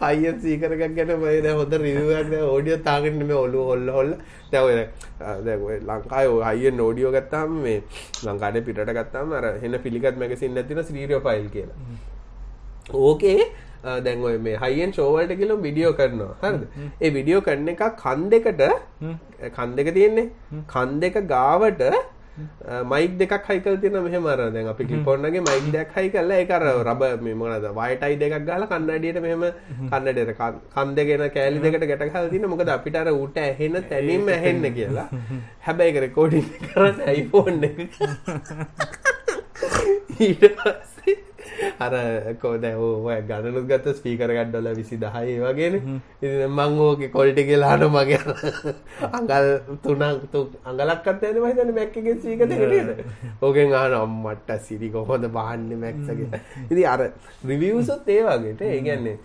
අය සීකරක් ගැන මද හොඳ රිවන්න ඕඩියෝ තාගන්න මේ ඔලු හොල්ල හොල්ල. දැව ලංකාය අය නෝඩියෝ ගත්තාම මේ ලංකාඩ පිට ගත්තාම අර හෙන පිළිගත් මැගසින් ඇතින ශ්‍රීරියෝ ෆයිල් කියලා. ඕකේ දැන් ඔය මේ හයිෙන් ෂෝවල්ට කියලම් විඩියෝ කරනවා. හරද? ඒ විඩියෝ කරන එක කන් දෙකට කන් දෙක තියෙන්නේ. කන් දෙක ගාවට මයික් දෙකක් හයි කරලා තියෙනවා මෙහෙම අර දැන් අපි ක්ලිපොන්නගේ මයික් දෙකක් හයි කරලා ඒක අර රබර් මේ මොනවාද වයටයි දෙකක් ගහලා කන්නඩියට මෙහෙම කන්නඩියට කන් දෙකේන කෑලි දෙකට ගැට ගහලා තියෙනවා මොකද අපිට අර ඌට ඇහෙන තැනින්ම ඇහෙන්න කියලා. හැබැයි ඒක රෙකෝඩින් කරන්නේ iPhone එක. ඊට පස්සේ අර කෝද ඔය ගණනුත් ගත්ත ස්පීකර ගඩ්ඩොල විසි දහයි වගෙන. මං ඕක කොල්ටි කියලාන මගේ අඟල් තුනක් තු අඟලක්කත් ඇන මහිතන මැක්කගේ සීකතකට ඕකෙන් ආන අම්මට්ට සිරි කොහොඳ බාන්න මැක්සගේ ඉදි අර රිවියසුත් ඒ වගේට ඒගැන්නේ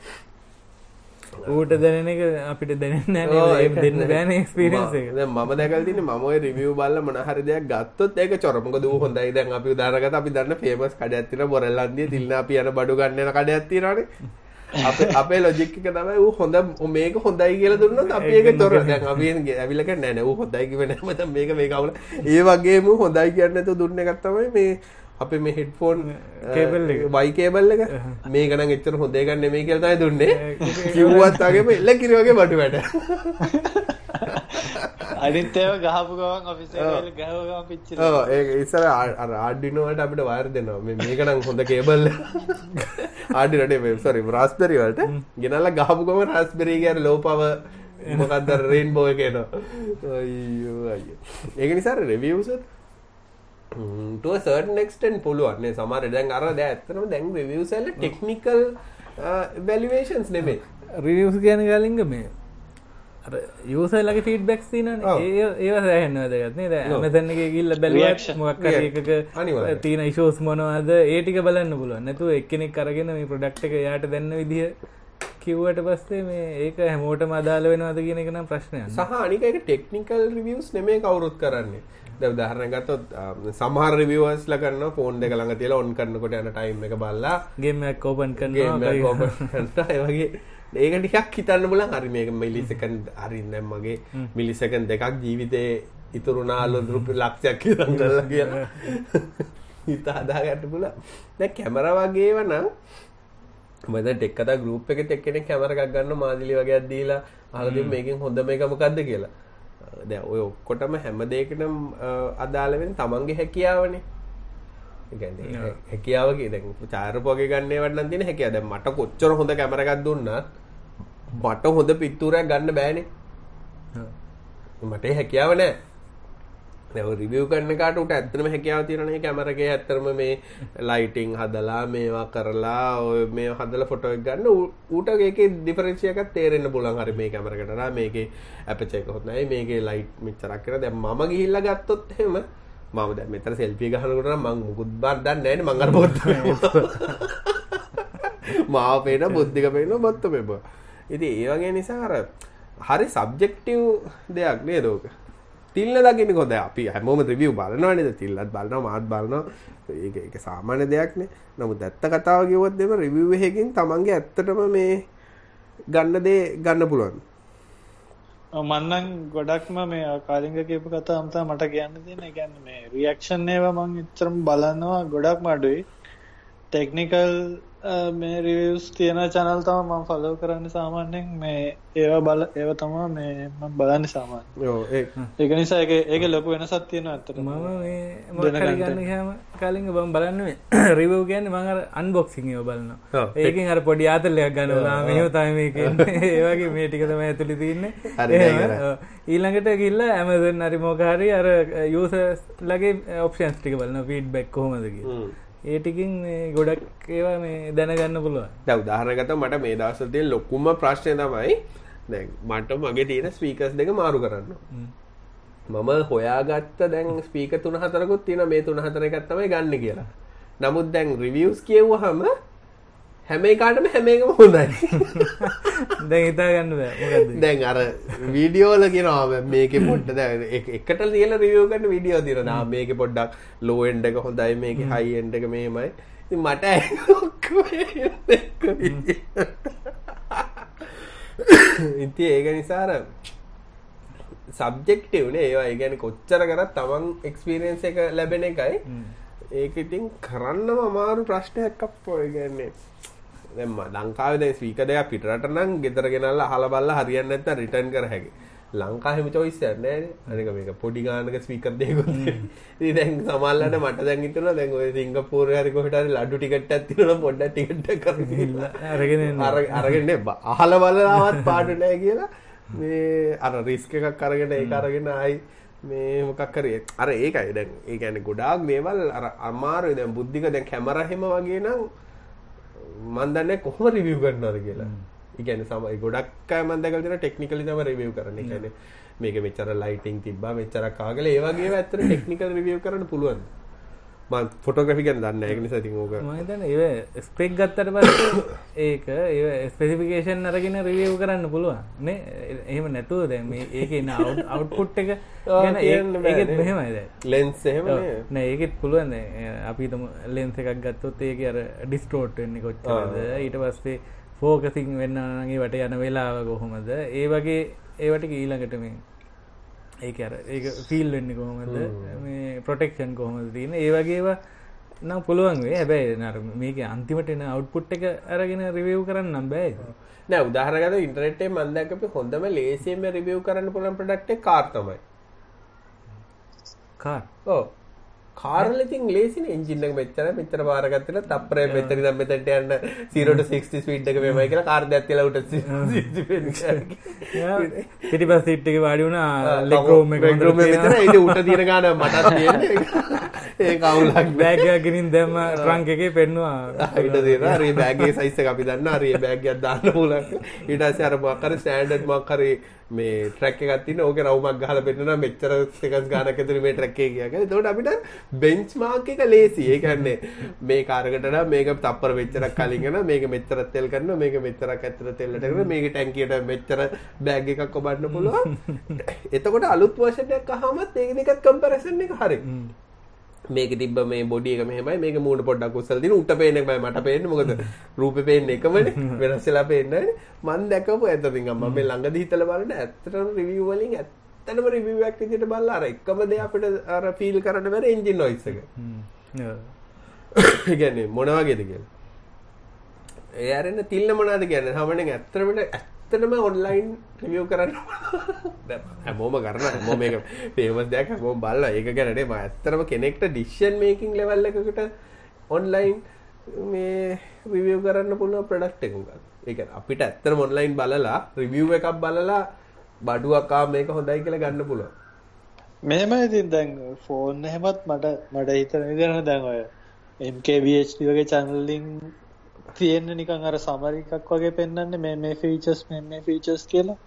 ඌට දැනෙන එක අපිට දැනන්න දෙන්න බෑන එක්ස්පිරන්ස එක. මම දැකල්තින මම රිවියව බල්ල මොනහරි දෙයක් ගත්තොත් ඒක චොරමක දූ හොඳයි. දැන් අපි දාරගත අපි දන්න ෆේමස් කඩ ඇත්තින බොරල්ලන්දිය තිල්න්න අපි යන බඩු ගන්නන කඩ ඇත්තිරනේ අප ලොජික්ක තමයි වූ හොඳ මේක හොඳයි කියල දුන්න අපි ඒක තොර අපියගේ ඇවිලක නැන වූ හොඳයි වෙනමත මේක මේ කවුල ඒ වගේම හොඳයි කියන්නතු දුන්න එකත්තමයි මේ අප මේ හෙඩ්ෆෝන් කේබල් එක. වයි කේබල් එක? මේ ගන එච්චර හොදේ ගන්න මේ කියලතයි දුන්නේ. කිව්වත්තාගේ එල්ල කිරවගේ බටු වැට අනිත් ඒව ගහපු ගවන් ඔෆිස් ගහවගම පිච්චි ඒ ඉස්සර ආඩිනෝට අපිට වාර දෙනවා. මේ මේකනම් හොඳ කේබල් ආඩිනට සරි රස්පෙරිවලට ගෙනල්ල ගහපුකම රස්පෙරී ගැර ලෝපව මොකක්දර රේන් බෝය කියනවා ඒක නිසා රෙවියසත් සර්ට නෙක්ස්ටන් පුළුවන්නේ සමර දැන් අර ඇත්තනම දැන් රිවියසල්ල ටෙක්නිකල් වැලිවේෂන්ස් නෙමේ රිවියස් කියන ගලින්ග මේ යසල්ලගේ ෆීඩ්බෙක් තින ඒ ඒ සෑහන්න වැදගත්නේ ඇමතැන්නගේ ගිල්ල බැලියක්ෂ මොක් එකක අනිවාර්යෙන්. තින ශෝස් මොනවාද? ඒටික බලන්න පුළුවන්. නැතු එක්කෙනෙක් කරගෙන මේ ප්‍රඩක්් එක යායට දැන්න විදිහ කිව්වට පස්සේ මේ ඒක හැමෝට මදාල වෙනවාද කියන එක නම් ප්‍රශ්නය සහ අනික ටෙක්නිකල් රිවියස් නෙමේ කවුරුත් කරන්නේ දැ උදාහරණ ගත්තොත් සමහර රිවියස් ලගන්න ෆෝන් දෙක ළඟ තියලා ඔන් කරන්නකොට යන ටයිම් එක බල්ලා ගේම් එක කරනවා open කරනවා. ඒ වගේ. ඒක ටිකක් හිතන්න බලන් හරි මේක මිලිසකන් අරින්න මගේ මිලිසකන් දෙකක් ජීවිතේ ඉතුරුනාලු රුපි ලක්ෂයක් ඉරන් කරලා කියලා. හිත හදාගන්න පුල දැන් කැමර වගේව නම් මද ටෙක්කත ගරුප් එක එක්කෙනෙක් කැමර එකක් ගන්න මාදිලි වගේ දීලා අහලා දෙමු මේකෙන් හොඳ මේක මොකද්ද? කියලා දැන් ඔය ඔක්කොටම හැම දෙයකටම අදාළ වෙන තමන්ගේ හැකියාවනේ. ඒ කියන්නේ හැකියාව කිය දැන් චාරපෝගේ ගන්නේ වටනම් තියෙන හැකියාව. දැන් මට කොච්චර හොඳ කැමරා එකක් දුන්නත් මට හොඳ පිටුරයක් ගන්න බෑනේ. මට හැකියාව නැහැ දැන් රිවිව් කරන කාට උට ඇත්තටම හැකියාව තියෙනනේ කැමරා එකේ ඇත්තටම මේ ලයිටිං හදලා මේවා කරලා ඔය මේ හදලා ෆොටෝ එක ගන්න. ඌ- ඌට ඒකේ ඩිෆරන්ස් එකක් තේරෙන්න පුළුවන්. හරි මේ කැමරා එකට නා මේකේ ඇපචර් එක හොත් නැහැ මේකේ ලයිට් මෙච්චරක් කරලා දැන් මම ගිහිල්ලා ගත්තොත් එහෙම මම දැන් මෙතන සෙල්ෆි ගහනකොට නම් මං මුකුත් බාර දන්නේ නැහැ නේ. මං අර පොත් මාව පේන බුද්ධික පේන බොත්ත පෙප ඉතින් ඒ වගේ නිසා අර හරි සබ්ජෙක්ටිව් දෙයක් නේද ඕක? තිල්ල දකින්න කොද අපි හැමෝම රිවියව් බලනවා නේද? තිල්ලත් බලනවා මාත් බලනවා. ඒක ඒක සාමාන්‍ය දෙයක් නේ. නමුත් ඇත්ත කතාව කිව්වොත් දෙම රිවිව් එකකින් තමන්ගේ ඇත්තටම මේ ගන්න දේ ගන්න පුළුවන්. මන්නන් ගොඩක්ම මේ කාලිංග කියපු කතා අමතා මට කියන්න තියෙන ඒ කියන්නේ මේ රියැක්ෂන් ඒවා මං එච්චරම බලනවා ගොඩක්ම අඩුයි. ටෙක්නිකල් මේ රිවියස් තියෙන channel තමයි මම ෆලෝ කරන්නේ සාමාන්‍යයෙන්. මේ ඒවා බල ඒවා තමයි මේ මම බලන්නේ සාමාන්‍යයෙන්. ඔව් ඒ ඒක නිසා ඒක ඒක ලොකු වෙනසක් තියෙනවා ඇත්තටම. මම මේ ගන්න හම කලින් බම් බලන්න රිවව් කියන්න මඟ අන්බොක්සිං ඒව බලන්න. ඒකින් අර පොඩි ආතලයක් ගන්නවා මෙහෝ තම ඒවගේ මේ ටික තම ඇතුළි හරි. ඊළඟට ගිල්ල ඇමදන් අරි මෝකාරි අර යස ලගේ ඔප්ෂන්ස් ටික බලන්න ෆීඩ් බැක් කොහොමදක හ්ම්. ඒටිකින් ගොඩක් ඒවා මේ දැනගන්න පුළුවන් දැන් උදාහරණයකට මට මේ දවස්වල තියෙන ලොකුම ප්‍රශ්නේ තමයි දැන් මට මගේ තියෙන ස්පීකර්ස් දෙක මාරු කරන්න. මම හොයාගත්ත දැන් ස්පීක තුන හතරකුත් තියෙන මේ තුන හතර එකක් තමයි ගන්න කියලා. නමුත් දැන් රිවියස් කියවුවහම හැම එකාටම හැම එකම හොඳයි. දැන් හිතා ගන්න බෑ දැන් අර වීඩියෝ වල කියනවා මේකේ පොඩ්ඩ දැන් එක- එකට ලියලා රිවියු කරන වීඩියෝ. නා මේකේ පොඩ්ඩක් ලෝ එන්ඩ් එක හොඳයි මේකේ හයි එන්ඩ් එක මෙහෙමයි. ඉතින් මට. ඉතින් ඒක නිසා අර සබ්ජෙක්ටිව්නේ ඒවා ඒ කියන්නේ කොච්චර කරත් තමන් එක්ස්පීරියන්ස් එක ලැබෙන එකයි හ්ම්. ඒක ඉතින් කරන්නම අමාරු ප්‍රශ්නයක් අප්පෝ කියන්නේ දැන් ලංකාවේ දැන් ස්පීකර් දෙකක් පිටරට නම් ගෙදර ගෙනල්ලා අහලා බලලා හරියන්නේ නැත්නම් රිටර්න් කර හැකියි. ලංකාහෙම චොයිස් යන්න අනික මේක පොඩි ගානක ස්පීකර් දෙකුත් ඉතින් දැන් සමහරවිට මට දැන් හිතෙනවා දැන් ඔය සිංගප්පූරේ හරි කොහෙට හරි ලඩු ටිකට් එකක් තියෙනවා පොඩ්ඩක් ටිකට් එකක් අරගෙන එන්න. අර- අරගෙන නේ, බ- අහල බලලාවත් පාඩු නැහැ කියලා. මේ අර රිස්ක් එකක් අරගෙන ඒක අරගෙන ආයි. මේ මොකක් හරි අර ඒකයි. දැන් ඒ කියන්නේ ගොඩාක් දේවල් අර අමාරුයි. දැන් බුද්ධික දැන් කැමරා හැම වගේ නම් මන් දන්නේ කොහොම රිවිව් කරනවද කියලා. ඒ කියන්නේ සමයි ගොඩක් අය මන් දැකලා තියෙන ටෙක්නිකලි තමයි රිවිව් කරන්නේ. ඒ කියන්නේ මේක මෙච්චර ලයිටිං තිබ්බා මෙච්චරක් ආගල ඒ වගේ ඒවා ඇත්තට ටෙක්නිකල් රිවිව් කරන්න පුළුවන්. මම ෆොටෝග්‍රැෆි ගැන දන්නේ නැහැ. ඒක නිසා ඉතින් ඕක මම හිතන්නේ ඒව ස්පෙක් ගත්තට පස්සේ ඒක ඒ ස්පෙසිෆිකේෂන් අරගෙන රිවිව් කරන්න පුළුවන්. නේ? එහෙම නැතුව දැන් මේ ඒකේ ඉන්න අවුට්පුට් එක ගැන ඒ- ඒකෙත්. මෙහෙමයි දැන්. ලෙන්ස් එහෙම නේ. ඒකෙත් පුළුවන් දැන්. අපි හිතමු ලෙන්ස් එකක් ගත්තොත් ඒක අර ඩිස්ටෝට් වෙන්නේ කොච්චරද? ඊට පස්සේ ෆෝකසින් වෙන්න නම් ඒවට යන වෙලාව කොහොමද? ඒ වගේ ඒවට ඊළඟට මේ ඒක අර ඒක ෆීල් වෙන්නේ කොහොමද? මේ ප්‍රොටෙක්ෂන් කොහොමද තියෙන ඒ වගේ ඒවා නම් පුළුවන් වේ හැබැයි අර මේක අන්තිමට එන අවුට්පුට් එක අරගෙන රිවිව් කරන්න බෑ. නෑ උදාහරණයක් ගත්තොත් ඉන්ටර්නෙට් දැක්කපු හොඳම ලේසියෙන්ම රිවිව් කරන්න පුළුවන් ප්‍රොඩක්ට් එක කාර් තමයි. කාර් ඔව්. කාර් වල ඉතින් ලේසිනේ එන්ජින් එක මෙච්චර මෙච්චර පාර ගත්තට තප්පරේ මෙතන ඉඳන් මෙතනට යන්න 0 to 60 ස්පීඩ් එක මෙමය කියලා කාර් දෙයක් තියලා උට 60 ස්පීඩ් පිටිපස් සීට් එක වාඩි වුණා ලෙග් රූම් එක රූම් එක මෙතන ඊට උට තියෙන ගාන මටත් තියෙන්නේ ඒක අවුලක් බෑග් එකක් ගෙනින් දැම්ම ට්‍රංක් එකේ පෙන්නවා. ඊට තියෙනවා. හරි බෑග් එකේ සයිස් එක අපි දන්නවා. හරි ඒ බෑග් එකක් දාන්න ඊට පස්සේ අර මොකක් හරි ස්ටෑන්ඩඩ් මොකක් හරි මේ ට්‍රැක් එකක් තියෙන ඕකේ රවුමක් ගහලා පෙන්නනවා. මෙච්චර සෙකන්ඩ්ස් ගානක් ඇතුළේ මේ ට්‍රැක් එක ගියා කියලා. එතකොට අපිට බෙන්ච්මාර්ක් එක ලේසි. ඒ කියන්නේ මේ කාරකට මේක තප්පර මෙච්චරක් කලින් යනවා මේක මෙච්චරක් තෙල් කරනවා. මේක මෙච්චරක් ඇත්තට තෙල්ලට කරනවා. මේක ටැංකියට මෙච්චර බෑග් එකක් ඔබන්න පුළුවන්. එතකොට අලුත් එකක් අහමත් ඒක දෙකත් කම්පැරිසන් එක හරි. මේක තිබ්බ මේ බොඩි එක මෙහෙමයි මේක මූණ පොඩ්ඩක් උස්සලා දින උට පේන එකමයි මට පේන්නේ. මොකද රූපේ පේන්නේ එකමනේ වෙනස් වෙලා පේන්නේ මම දැකපු ඇත්ත තින් මම මේ ළඟදී හිතලා බලන්න ඇත්තටම රිවිව් වලින් ඇත්තටම රිවිව් එකක් විදිහට බලලා අර එකම දේ අපිට අර ෆීල් කරන්න බැරි එන්ජින් නොයිස් එක. ඒ කියන්නේ මොන වගේද කියලා. ඒ අරෙන්න තිල්ල මොනවද කියන්නේ? සාමාන්‍යයෙන් ඇත්තටම ඇත්තටම ඔන්ලයින් රිවිව් කරන්න දැන් හැමෝම කරන හැමෝම මේක ෆේමස් දෙයක් හැමෝම බලලා ඒක ගැන නේ මම ඇත්තටම කෙනෙක්ට ඩිසිෂන් මේකින් ලෙවල් එකකට ඔන්ලයින් මේ රිවිව් කරන්න පුළුවන් ප්‍රොඩක්ට් එකක් ගන්න. ඒ කියන්නේ අපිට ඇත්තටම ඔන්ලයින් බලලා රිවිව් එකක් බලලා බඩුවක් ආ මේක හොඳයි කියලා ගන්න පුළුවන්. මෙහෙම ඉතින් දැන් ෆෝන් එහෙමත් මට මට හිතන විදිහට දැන් ඔය MKBHD වගේ channel වලින් තියෙන නිකන් අර සමරි එකක් වගේ පෙන්වන්නේ මේ මේ features මේ මේ features කියලා.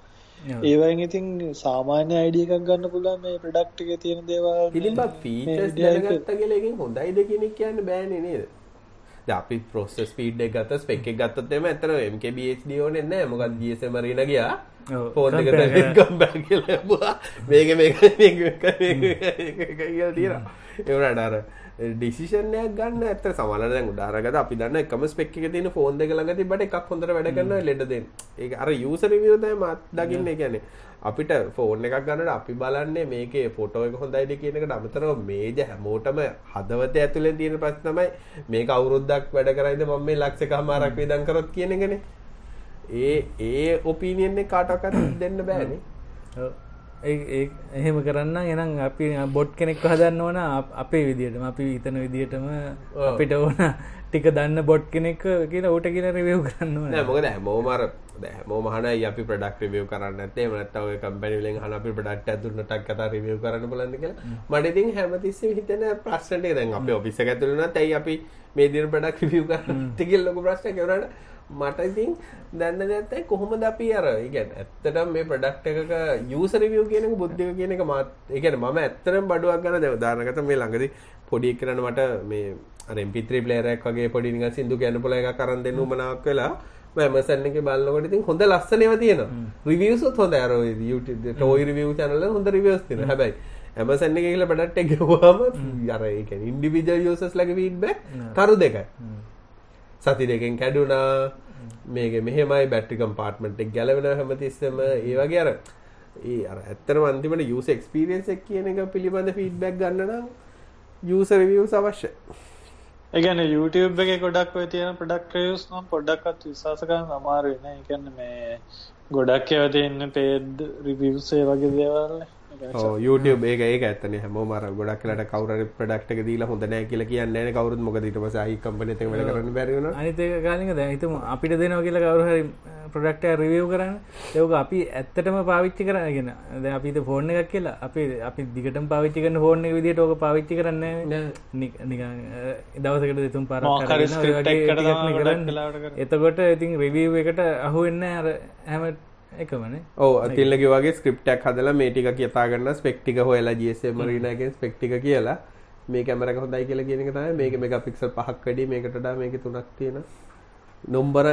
ඒ වයින් ඉතින් සාමාන්‍ය idea එකක් ගන්න පුළුවන් මේ product එකේ තියෙන දේවල් ඉතින් බා ෆීචර්ස් දැනගත්ත කියලා එකෙන් හොඳයිද කියන එක කියන්න බෑනේ නේද? දැන් අපි process speed එක ගත්ත spec එක ගත්තොත් එimhe ඇත්තට MKBHD ඕනේ නැහැ. මොකද GSM අරින ගියා. ඔව්, ෆෝන් එක දැන් කම්බැක් කියලා මේක මේක මේක මේක කියලා තියෙනවා. ඒ වුණාට අර ඩිසිෂන් එකක් ගන්න සමහරවල් දැන් උදාහරණයක් අපි දන්න එකම ස්පෙක් එකේ තියෙන ෆෝන් දෙක ළඟ තිබ්බට එකක් හොඳට වැඩ කරනවා ලෙඩ දෙන්න. ඒක අර යූසර් රිවිව් තමයි මත් දකින්නේ කියන්නේ. අපිට ෆෝන් එකක් ගන්නට අපි බලන්නේ මේකේ ෆොටෝ එක හොඳයිද කියන එකට අමතරව මේජ හැමෝටම හදවත ඇතුලේ තියෙන ප්‍රශ්න තමයි මේක අවුරුද්දක් වැඩ කරයිද මම මේ ලක්ෂ කමාරක් වේදන් කරොත් කියන එකනේ. ඒ ඒ ඔපීනියන් එක කාටවත් දෙන්න බෑනේ. එහෙම කරන්න එනම් අපි බොඩ් කෙනෙක් හදන්න ඕන. අප- විදිහටම අපි හිතන විදිහටම ඔව්. අපිට ඕන ටික දන්න බොඩ් කෙනෙක් කියලා ඌට කියන රිවිව් කරන්න මොකද හැමෝම අර දැන් හැමෝම අහනයි අපි ප්‍රොඩක්ට් රිවිව් කරන්න නැත්තේ. එහෙම නැත්නම් ඔය කම්පැනි වලින් අහන අපි ප්‍රොඩක්ට් එකක් දුන්නටක් කතා රිවිව් කරන්න බලන්න කියලා. මට ඉතින් හැමතිස්සෙම හිතෙන ප්‍රශ්න ටික දැන් අපි ඇතුළේ වුණත් ඇයි අපි මේ දින ප්‍රොඩක්ට් රිවිව් කරන්නේ කියලා ලොකු ප්‍රශ්නයක් ඒ වුණාට මට ඉතින් දන්න තමයි කොහොමද අපි අර කියන්නේ ඇත්තටම මේ ප්‍රොඩක්ට් එකක යූසර් රිවිව් කියන එක බුද්ධික කියන එක මාත් කියන්නේ මම ඇත්තටම බඩුවක් ගන්න දැන් උදාහරණකට මේ ළඟදී පොඩි එකනට මට මේ අර MP3 ප්ලේයර් එකක් වගේ පොඩි නිකන් සින්දු කියන්න පුළුවන් එකක් අරන් දෙන්න උමනාවක් වෙලා මම Amazon එකේ බලනකොට ඉතින් හොඳ ලස්සන ඒවා තියෙනවා රිවිව්ස් උත් හොඳයි. අර review channel වල හොඳ reviews තියෙනවා. හැබැයි Amazon එකේ ගිහලා ප්‍රොඩක්ට් එක ගෙවුවාම අර ඒ කියන්නේ ඉන්ඩිවිජුවල් යූසර්ස් ලගේ ෆීඩ්බැක් තරු දෙකයි සති දෙකෙන් කැඩුනා. මේක මෙහෙමයි බැටරි කම්පාර්ට්මන්ට් එක ගැලවෙනවා හැමතිස්සෙම. ඒ වගේ අර ඒ අර ඇත්තටම අන්තිමට යූසර් එක්ස්පීරියන්ස් එක කියන එක පිළිබඳ ෆීඩ්බැක් ගන්න නම් යූසර් රිවිව්ස් අවශ්‍යයි ඒගැන YouTube එක ගොඩක් ඔය තියෙන ප්‍රඩක්් රයස් නම් පොඩ්ඩක්ත් විශවාස කරන්න අමාරු වෙන එකන්න මේ ගොඩක් ඒව තියන්න පේද් රිවිවසේ වගේ දේවල්ල ඔව් YouTube ඒක ඒක ඇත්තනේ. හැමෝම අර ගොඩක් වෙලාට කවුරු හරි ප්‍රොඩක්ට් එක දීලා හොඳ නැහැ කියලා කියන්නේ නැහැ කවුරුත්. මොකද ඊට පස්සේ ආයි කම්පැනි එකෙන් වැඩ කරන්න බැරි වෙනවා අනිත ඒක කාලික දැන් හිතමු අපිට දෙනවා කියලා කවුරු හරි ප්‍රොඩක්ට් එක රිවිව් කරන්න. ඒක අපි ඇත්තටම පාවිච්චි කරගෙන දැන් අපි හිත ෆෝන් එකක් කියලා. අපි අපි දිගටම පාවිච්චි කරන ෆෝන් එක විදිහට ඕක පාවිච්චි කරන්නේ නිකන් දවසකට දෙතුන් පාරක් කරන්නේ. එතකොට ඉතින් රිවිව් එකට අහු වෙන්නේ අර හැම එකමනේ. ඔව් තිල්ලගේ වගේ ස්ක්‍රිප්ට් එකක් හදලා මේ ටික කියතා ගන්න ස්පෙක් ටික හොයලා GSM මරීනා එකෙන් ස්පෙක් ටික කියලා. මේ කැමර එක හොඳයි කියලා කියන එක තමයි මේක මෙගාපික්සල් පහක් වැඩි මේකට වඩා මේකේ තුනක් තියෙන නම්බර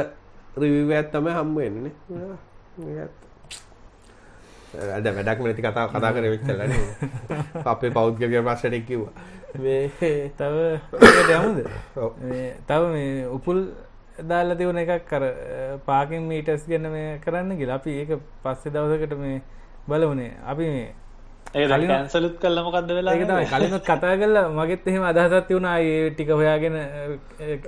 රිවිව් එකක් තමයි හම්බ වෙන්නේ. අද වැඩක් නැති කතා කතා කරේ වෙච්චලා අපේ පෞද්ගලික ප්‍රශ්නයක් කිව්වා. මේ තව. මේ තව මේ උපුල් දාලා තිවුණ එකක් කර පාකින් මීටස් ගැන මේ කරන්න කියලා. අපි ඒක පස්සේ දවසකට මේ බලවනේ අපි මේ ඒ කලින්- කැන්සලුත් කල්ල මොකක්ද වෙලා ඒක තමයි. කලින්ත් කතා කරලා මගෙත් එහෙම අදහසක් තියුණා ඒ ටික හොයාගෙන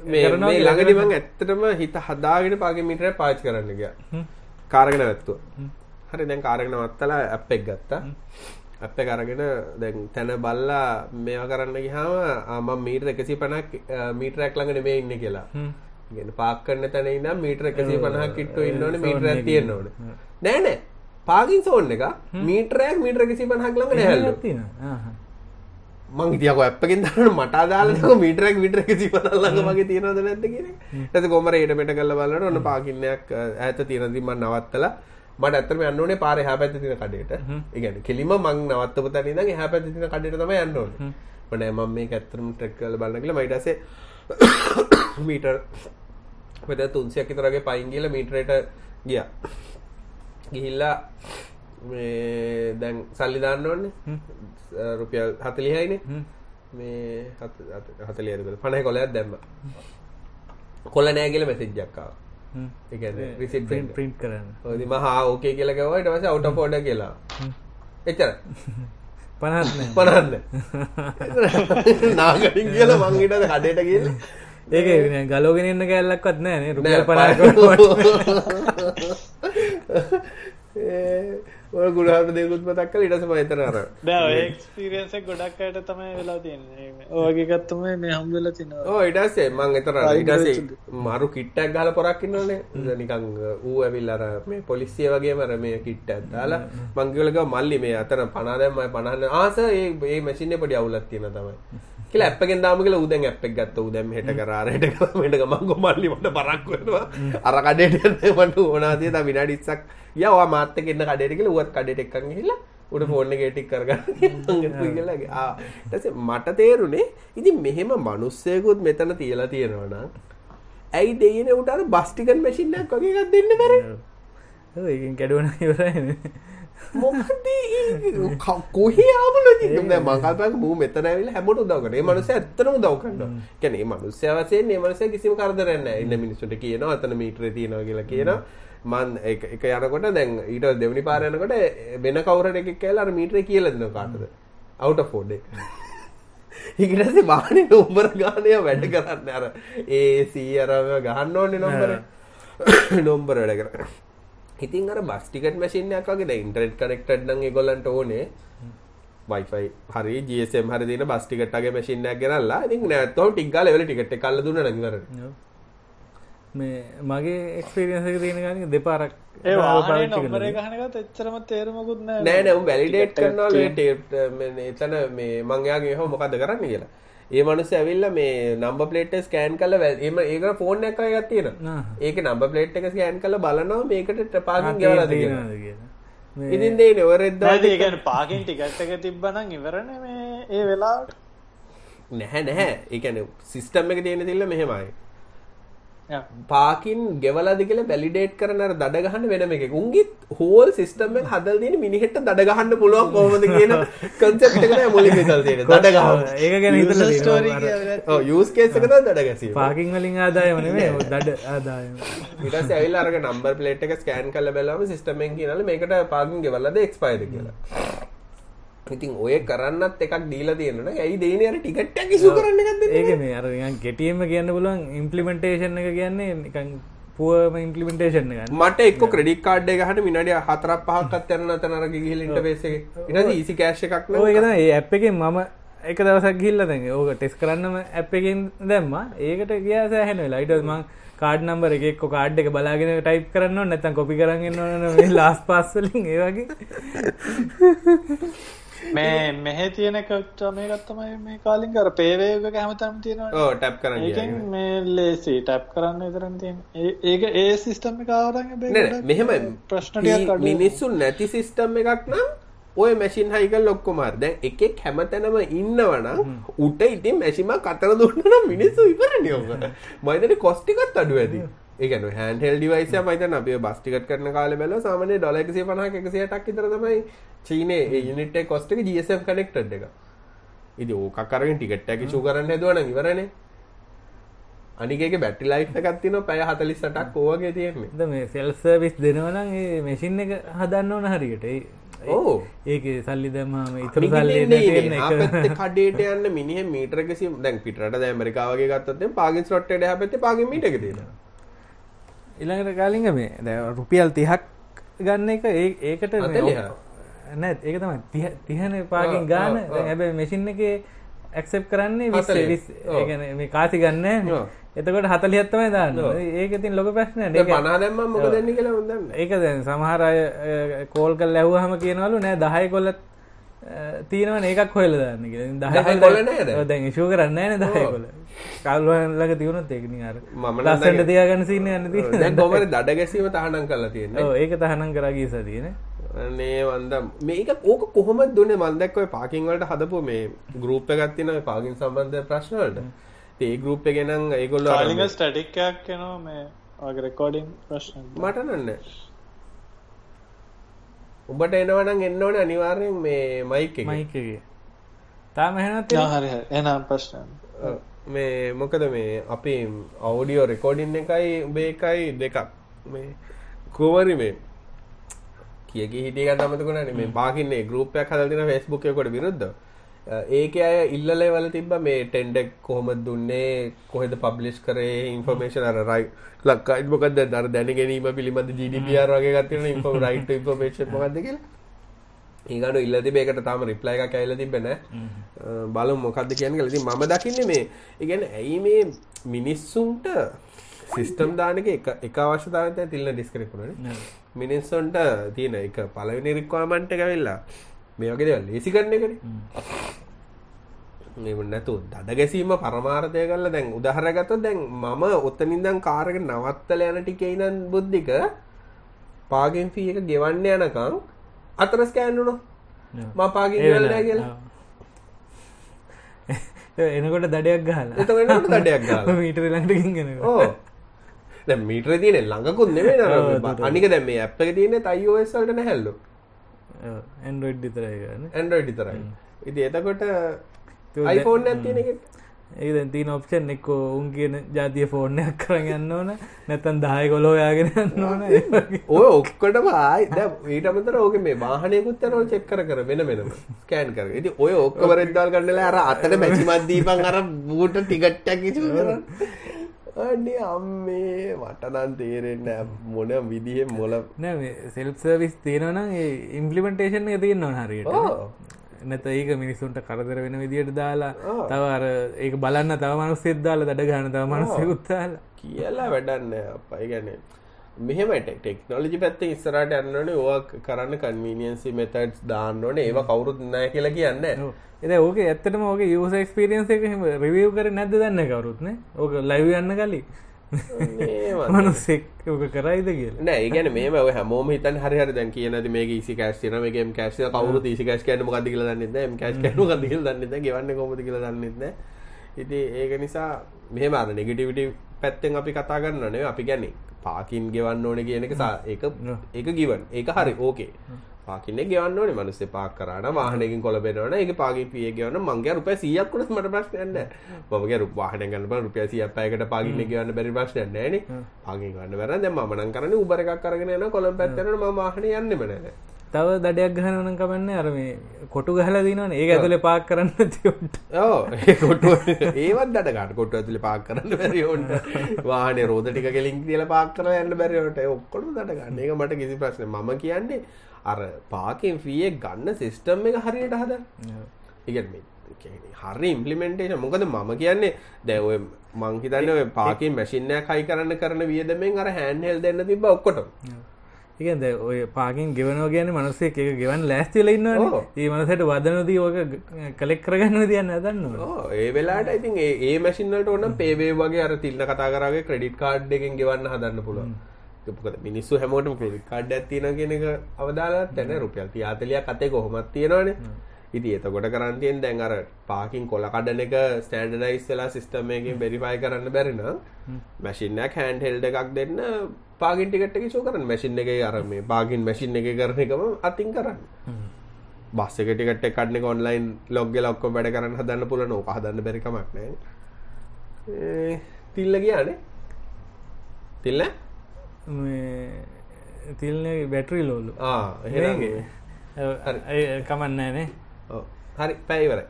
මේ මේ මම ඇත්තටම හිත හදාගෙන පාගේ මීටරය පාවිච්චි කරන්න ගියා. කාරගෙන වැත්තුවා. හරි දැන් කාරගෙන නවත්තලා ඇප් එක ගත්තා. ඇප් එක අරගෙන දැන් තැන බල්ලා මේවා කරන්න ගියාම ආ, මම මීටර 150ක් මීටරයක් ළඟ නෙමෙයි ඉන්නේ කියලා. කියන්නේ පාක් කරන තැන ඉඳන් මීටර 150ක් කිට්ටු ඉන්න ඕනේ මීටරයක්. තියෙන්න ඕනේ. නෑ නෑ. පාකින් සෝන් එක මීටරයක් මීටර 150ක් ළඟ නැහැලු. මං හිතියක ඇප් එකෙන් දාන්න මට අදාළ නෑ මීටරයක් මීටර 150 ළඟ වගේ තියනවද නැද්ද කියන එක. ඊට පස්සේ කොහමද ඊට මෙට කරලා බලනකොට ඔන්න පාකින්නයක් ඈත තියෙන ඉතින් මම නවත්තලා මට ඇත්තටම යන්න ඕනේ පාරේ එහා පැත්තේ තියෙන කඩේට. ඒ කියන්නේ කෙලිම මං නවත්තපු තැන ඉඳන් එහා පැත්තේ තියෙන කඩේට තමයි යන්න ඕනේ. මම නෑ මම මේක ඇත්තටම ට්‍රැක් කරලා බලන්න කියලා මම ඊට පස්සේ මීටර් මෙතන 300ක් විතර වගේ පයින් ගිහලා මීටරයට ගියා. ගිහිල්ලා මේ දැන් සල්ලි දාන්න ඕනේ. රුපියල් 40යිනේ. හ්ම්. මේ 40 රුපියල් 50 කොලයක් දැම්මා. කොල්ල නෑ කියලා මැසේජ් එකක් ආවා. ඒ කියන්නේ රිසිට් print print කරන්න. ඔය ඉතින් මම හා ඕකේ කියලා කිව්වා ඊට පස්සේ අවුට් ඔෆ් ඕඩර් කියලා. එච්චරයි. 50ක් නෑ. 50ක් නාගරින් කියලා මං ඊට කඩේට ගිහලා ඒක නෑ, ගලවගෙන ඉන්න කැලලක්වත් නෑ නේ රුපියල් නෑ, 50ක් ඒ ඔය ගුණාර්ථ දෙකුත් මතක් කරලා ඊට පස්සේ මම එතන අර බෑ ඔය එක්ස්පීරියන්ස් එක ගොඩක් අයට තමයි වෙලා තියෙන්නේ. ඔය වගේ එකක් තමයි මේ හම්බ වෙලා තිනවා ඕ ඊට පස්සේ මං එතන අර ඊට පස්සේ මාරු කිට්ටක් ගහලා පොරක් ඉන්නවනේ. නිකන් ඌ ඇවිල්ලා අර මේ පොලිසිය වගේම අර මේ කිට්ටක් දාලා මං කියලා ගියා මල්ලි මේ අතන 50 දැම්මයි 50 ආස ඒ ඒ මැෂින් එකේ පොඩි අවුලක් තියෙනවා තමයි කියලා ඇප් එකෙන් දාමු කියලා ඌ දැන් ඇප් එක ගත්තා. ඌ දැන් මෙහෙට කරා අර හෙට කරා මෙහෙට කරා මං ගෝ මල්ලි මට බරක් වෙනවා. අර කඩේට මට ඕනා තිය තා විනාඩි 20ක් ගියා ඔයා මාත් එක්ක එන්න කඩේට කියලා ඌවත් කඩේට එක්කන් ගිහිල්ලා උඩ ෆෝන් එකේ ටික කරගන්න මට තේරුනේ ඉතින් මෙහෙම මිනිස්සෙකුත් මෙතන තියලා තියෙනවා නම් ඇයි දෙයිනේ උට අර බස් ටිකට් මැෂින් එකක් වගේ එකක් දෙන්න බැරි? ඔව් ඒකෙන් කැඩුවන ඉවරයි මොකද ඒ ක- කොහේ ආව ලොජික් දැන් මං කල්පනා කරා මූ මෙතන ඇවිල්ලා හැමෝට උදව් කරනවා. ඒ මනුස්සයා ඇත්තටම උදව් කරනවා. කියන්නේ මේ මනුස්සයා වශයෙන් මේ මනුස්සයා කිසිම කරදරයක් නැහැ. ඉන්න මිනිස්සුන්ට කියනවා අතන මීටරේ තියෙනවා කියලා කියනවා. මං එක එක යනකොට දැන් ඊට දෙවෙනි පාර යනකොට වෙන කවුරුහරි එකෙක් කියලා අර මීටරේ කියලා දෙනවා කාටද? out of order එක. ඊට පස්සේ වාහනේ නම්බර ගානේ වැඩ කරන්නේ අර AC අර මේවා ගහන්න ඕනේ නම්බර. නම්බර වැඩ කරන්නේ. ඉතින් අර බස් ටිකට් මැෂින් එකක් වගේ දැන් ඉන්ටර්නෙට් කනෙක්ටඩ් නම් ඒගොල්ලන්ට ඕනේ Wi-Fi හරි GSM හරි දින බස් ටිකට් වගේ මැෂින් එකක් ගෙනල්ලා ඉතින් නැත්තම් ටික ගාලා එවල ටිකට් එක අල්ල දුන්නා නම් ඉවරයි. මේ මගේ එක්ස්පීරියන්ස් එක තියෙන ගානික දෙපාරක් ඒ වාහනේ නම්බර. එක අහනකත් එච්චරම තේරුමකුත් නෑ නෑ නෑ උන් වැලිඩේට් කරනවා මේ එතන මේ මං එයාගේ එහෙම මොකද්ද කරන්නේ කියලා. ඒ මිනිස්සු ඇවිල්ලා මේ නම්බර් ප්ලේට් එක ස්කෑන් කරලා වැල්- එහෙම ඒකට ෆෝන් එකක් එකක් තියෙනවා. ආ. ඒකේ නම්බර් ප්ලේට් එක ස්කෑන් කරලා බලනවා මේකට කියලා. තියෙනවද කියලා. මේ ඉතින් දෙන්නේ ඔය රෙද්දා නැති ඒ කියන්නේ පාකින් ටිකට් එක තිබ්බනම් ඉවරනේ මේ ඒ වෙලාවට නැහැ නැහැ. ඒ කියන්නේ සිස්ටම් එක තියෙන තිල්ල මෙහෙමයි. පාකින් ගෙවලාද කියලා වැලිඩේට් කරන අර දඩ ගහන්න වෙනම එකක්. උන්ගේ හෝල් සිස්ටම් එක හදලා තියෙන මිනිහෙට දඩ ගහන්න පුළුවන් කොහොමද කියන කන්සෙප්ට් එක තමයි මුලින්ම ඉතල තියෙන්නේ. දඩ ගහන්න. ඒක ගැන හිතලා තියෙනවා. ඔව් යූස් කේස් එක තමයි දඩ ගැසීම. පාකින් වලින් ආදායම නෙමෙයි දඩ ආදායම. ඊට පස්සේ ඇවිල්ලා අරගෙන නම්බර් ප්ලේට් එක ස්කෑන් කරලා බලවම සිස්ටම් එකෙන් කියනවලු මේකට පාකින් ගෙවලාද එක්ස්පයර්ඩ් කියලා. ඉතින් ඔය කරන්නත් එකක් දීලා තියෙනන ඇයි දේන අර ටිකට්ටක් ඉසු කරන්න ගත්ද ඒක මේ අර ගෙටියම කියන්න පුළුවන් ඉම්පලිමෙන්ටේෂන් එක කියන්නේ නිකන් පුවම ඉම්පලිමෙන්ටේෂන් ගන්න මට එක් ක්‍රඩික් කාඩ් ගහට මිනිඩිය හතරක් පහක්ත් යන තනර ගිහිලින්ට පේසේ ඉට ඊසි කෑශ් එකක් ඒකන ඒ ඇප් එකෙන් මම එක දවසක් ගිල්ල දැන් ඕක ටෙස් කරන්නම ඇප් එකෙන් දැම්ම. ඒකට ගියා සෑහෙන වෙලා. ඊට මං කාඩ් නම්බර එකක් කාඩ් එක බලාගෙන ටයිප් කරන්න නැතන් කොපි කරන්න ඕන ලාස් පස්සලින් ඒවගේ මේ මෙහෙ තියෙන කට මේ ගත්තමයි මේ කාලින් කර පේවේග හැමතම් තියෙනවා ටැප් කරන්න ඒකෙන් මේ ලේසි ටැප් කරන්න විතරන් තියෙන. ඒ- ඒක ඒ සිස්ටම් එක ආවරන් මෙහෙම ප්‍රශ්න ටිකක් අඩුයි. මිනිස්සුන් නැති සිිස්ටම් එකක් නම් ඔය මැසින් හයිකල් ලොක්කොමාර දැන් එකෙක් හැමතැනම ඉන්නවනම් උට ඉතින් මැසිම කතර දුන්නන මිනිස්සු ඉපරනියෝක මයිතට කොස්ටිකත් අඩු ඇති ඒකන හැන්හෙල් ඩිවයිස මයිතන අපේ බස්ටිකත් කරන කාල බැල සාමනය ඩොල එකසේ පනහ එකසියටක් ඉතර තමයි චීනේ යනිට කොස්ටක ජසම් කනෙක්ටඩ් එක. ඉදි ඕකරෙන් ටිකට් ඇකි චූ කරන්න හැදුවන ඉවරනේ. අනිකේ බැටි ලයි් එකත්තින පැය හතලි සටක් ඕවගේ තියෙන්නේ. මේ සෙල් සර්විස් දෙනවනම් මෙසින් එක හදන්න ඕන හරියට. ඒ- ඕ. ඒක සල්ලි දැම්මම ඉතුරු සල්ලි කඩේට යන්න මිනිහ මීටරකසි දැන් පිටට ඇමරිකාවගේ ගත්තත් පාගින් සොට්ට හැපති පාග මීට එක තියෙන ඉළඟට කාලිග මේ රුපියල් තිහක් ගන්න එක ඒකට නැත් ඒක තිහ- තිහන ඔව්, ගාන. හැබැ මෙසින් එක ඇක්සප් කරන්නේ විස්. ඒගැන මේ කාසි ගන්න. එතකොට හතලිහත්තමයි දාන්න. ඒක ඉතින් ලොක ප්‍රශ්න පනාදැම්ම මොක දෙන්න කියලා හොදන්න ඒක දැන් සමහර අය කෝල් කල් ලැව්හම කියනවලු නෑ. දහය කොල්ලත් තියෙනවන ඒකක් හොයල දන්න නේද? දැන් ශූ කරන්න න දහය කොල කල්ලක තිවුණුත් ඒකනි අර මම නම් ලස්සට තියාගන්න සින්න යන්න දැන් කොමට දඩ ගැසීම තහනම් කරලා තියෙන්නේ. ඒක තහනම් කරගී සතියන නේ වන්ද මේක ඕක කොහොම දුන්න? මන්දක්ව පාකින් වලට හදපු මේ ගරුප්ප ගත්තින පාකින් සම්බන්ධ ප්‍රශ්නවලට ඒ ගරුප්ප ගෙනන් ඒගොල්ල කාලිග ස්ටටික්කයක් කෙනවා මේ වගේ රෙකෝඩින් ප්‍රශ්න. මට උඹට එනවනම් එන්න ඕන අනිවාර්යෙන් මේ මයික් එක. මයිකගේ තාම හැනත් හරි හරි. එනම් ප්‍රශ්න මේ මොකද මේ අපි අවඩියෝ රෙකෝඩින් එකයි උබේ එකයි දෙකක්. මේ කෝවරි මේ කියකි හිටිය තමතකුණ මේ බාකින්නේ ගරුපයක් හදතින ෆෙස්බුක්යකොට විරුද්ධ ඒක අය ඉල්ලල වල තිබ මේ ටෙන්ඩෙක් කොහොම දුන්නේ කොහෙද පබ්ලිස් කරේ ඉන්ෆර්මේෂන් අර රයි ලක්කයිත් මොකද දර දැන ගැනීම පිළිබඳ ජිඩිපියර් වගේ ගත්තින ඉන්ෆ රයිට ඉන්ෆර්මේෂන් මොකක්ද කියලා. ඒගට ඉල්ලති බේකට තාම රිප්ලයි එක කැල්ල තිබෙන බලු මොකක්ද කියන කලති මම දකින්නේ මේ ඉගැන ඇයි මේ මිනිස්සුන්ට සිිස්ටම් දානක එක එක අවශ්‍යතාවත තිල්ල ඩිස්කරකුණ මිනිස්සුන්ට තියෙන එක පලවෙනි රික්වාමන්ට ඇවෙල්ලා. මේ වගේ දෙවල් ලේසි කරන එකට මෙම නැතු දඩ ගැසීම පරමාර්ථය කල්ල දැන් උදහරගත දැන් මම ඔත්තනින්දන් කාරක නවත්තල යන ටිකයිනන් බුද්ධික පාගෙන් ෆී එක ගෙවන්න යනකං අතර ස්කෑන්නුන මපාගේ ගෙවල්ලා කියලා? එනකොට දඩයක් ගහලා. එතකට දඩයක් ගාලා මීටර ළඟටකින්ගෙන ඕ. දැ මීට්‍ර තියන ළඟකුත් නෙවේ අනික දැම අප් එක තියන තයිෝස්වලට නැහැල්ලු ඇන්ඩෝයිඩ් විතරයගන්න ඇන්ඩරෝයිඩ් විතරයි ඉති එතකොට අයිෆෝන් ඇතින එක? ඒ තින ඔප්ෂන් එක්කෝ උන් කියන ජාතිය ෆෝර්නයක් කරන්න යන්න ඕන. නැතන් දාය කොලෝ යාගෙන ඕන. ඒ. ඔය ඔක්කොටම ආයි. ඊට අමතර ඕක මේ වාහනයකුත් යනව චෙක් කර කර වෙන වෙනම. ස්කෑන් කර ඉති ඔය ඔක්කොම රෙද්දල් ගන්නලා අර අතට මැචිමත් දීපන් අර බූට ටිකට්ටක් ඉචු කර අන්නේ අම්මේ මටනන් තේරෙන්න මොන විදිහෙ මොල නෑ සෙල්ප් සර්විස් තියෙනවනම් ඉම්පලිමෙන්ටේෂන් එක තියන්න ඕන හරියට නැත ඒක මිනිසුන්ට කරදර වෙන විදියට දාලා ආ. තව අර ඒක බලන්න තව මනුස්සෙත් දාලා දඩ ගන්න තව මනුස්සෙකුත් දාලා. කියලා වැඩන්න අපයි ගැන මෙහෙමට ටෙක්නෝලජි පැත්ත ඉස්සරට යන්නන ඕ කරන්න කන්වීනියන්සි මෙතඩ්ස් දාන්න ඕන ඒවා කවුරුත් නෑ කියලා කියන්න. එද ඕක ඇත්තටම ඕක යස ක්ස්පිරියන්ස එක රිවියව් කර නැද දන්න කවරුත්න ඕක ලයිව යන්න කලින් මනුස්සෙක් ඕක කරයිද කියලා. නෑ ගැන මේ හැමෝම හිතන් හරි දැන් කියනද මේ ඊසි කෑස්තින මේගේ කෑස් කවරු ඊසි කෑස් කෑන මොකද කියලා දන්නේ නැහැ කෑස් කෑන මොකද කියලා දන්නේ නැහැ ගෙවන්නේ කොහොමද කියලා දන්නේ නැහැ ඉතින් ඒක නිසා මෙහෙම අර නෙගටිවිටි පැත්තෙන් අපි කතා කරන්න නෙවෙයි. අපි කියන්නේ පාකින් ගෙවන්න ඕනේ කියන එක ඒක ඒක ගිවන් ඒක හරි ඕකේ පාකින්නේ ගෙවන්න ඕනේ. මිනිස්සේ පාක් කරාන වාහනයකින් කොළඹෙනවනේ ඒක පාකින් පී එක ගෙවන්න මං ගියා රුපියල් 100ක් වුණත් මට ප්‍රශ්නයක් නැහැ. මම ගියා රු- වාහනයක් ගන්න බෑ රුපියල් 100ක් පැයකට පාකින්නේ ගෙවන්න බැරි ප්‍රශ්නයක් නැහැ නේ. පාකින් ගන්න බැරි නම් දැන් මම නම් කරන්නේ උබර් එකක් අරගෙන යනවා කොළඹ පැත්තට යනවා මම වාහනේ යන්නෙම නැහැ. තව දඩයක් ගහනවන කමන්න අර මේ කොටු ගහල දිනවන. ඒ ඇතුල පාක් කරන්න තිවට ඕ කොට ඒවත් දටගට කොට ඇතුලි පාක් කරන්න බැරිවන්ට වාහනේ රෝධ ටික කෙලින් කියල පාක් කර යන්න බැරිවට ඔක්කොට දටගන්න එක මට කිසි ප්‍රශ්න මම කියන්නේ අර පාකෙන් ෆියේ ගන්න සිිස්ටම් එක හරියට හද ඉගත්ම හරි ඉම්පලිමෙන්ටේෂන් මොකද මම කියන්නේ දැව මංහිතන්න පාකින් මැසින්නය කයි කරන්න කරන වියදමෙන් අර හැන්හෙල් දෙන්න තිබ ඔක්කොට ඒකද ඔය පාකින් ගෙවනෝ ගැන මනසේ එක ගෙවන් ලෑස්තිල ඉන්න ඒ මනසට වදනදී ඕක කලෙක් කරගන්න තියන්න දන්න ඒ වෙලාට ඉතින් ඒ මැසින්නට ඕන පේවේ වගේ අර තිල්න්න කතා කරගේ ක්‍රඩිට් කාඩ් එකෙන් ගෙවන්න හදන්න පුළුවන් ක මිනිස්සු හැමෝටම ක්‍රඩිට කාඩ් ඇතින කියෙනක අවදාලා තැන රුපියල් තියාතලයක් අතේ කොහොමත් තියෙනවානේ. ඉති එතකොට කරන්තියෙන් දැන් අර පාකින් කොල කඩන එක ස්ටන්ඩනයිස් වෙලා සිස්ටමයකින් බෙරිෆයි කරන්න බැරින මැසින්නක් හැන්ඩ හෙල්ඩ එකක් දෙන්න පාගින් ටිකට එක ෂෝ කරන්න. මැසින් එක අරම පාගින් මැසින් එක කරන එකම අතින් කරන්න. බස් එක ටිකට කඩන ඔන්ලයින් ලොග්ග ලොක්කො වැඩ කරන්න හදන්න පුල නෝ හදන්න බැරිකමක් නෑ තිල්ල ගියානේ. තිල්ල තිල්න බැටරි ලෝලු කමන්නෑනේ හරි. පැයිවර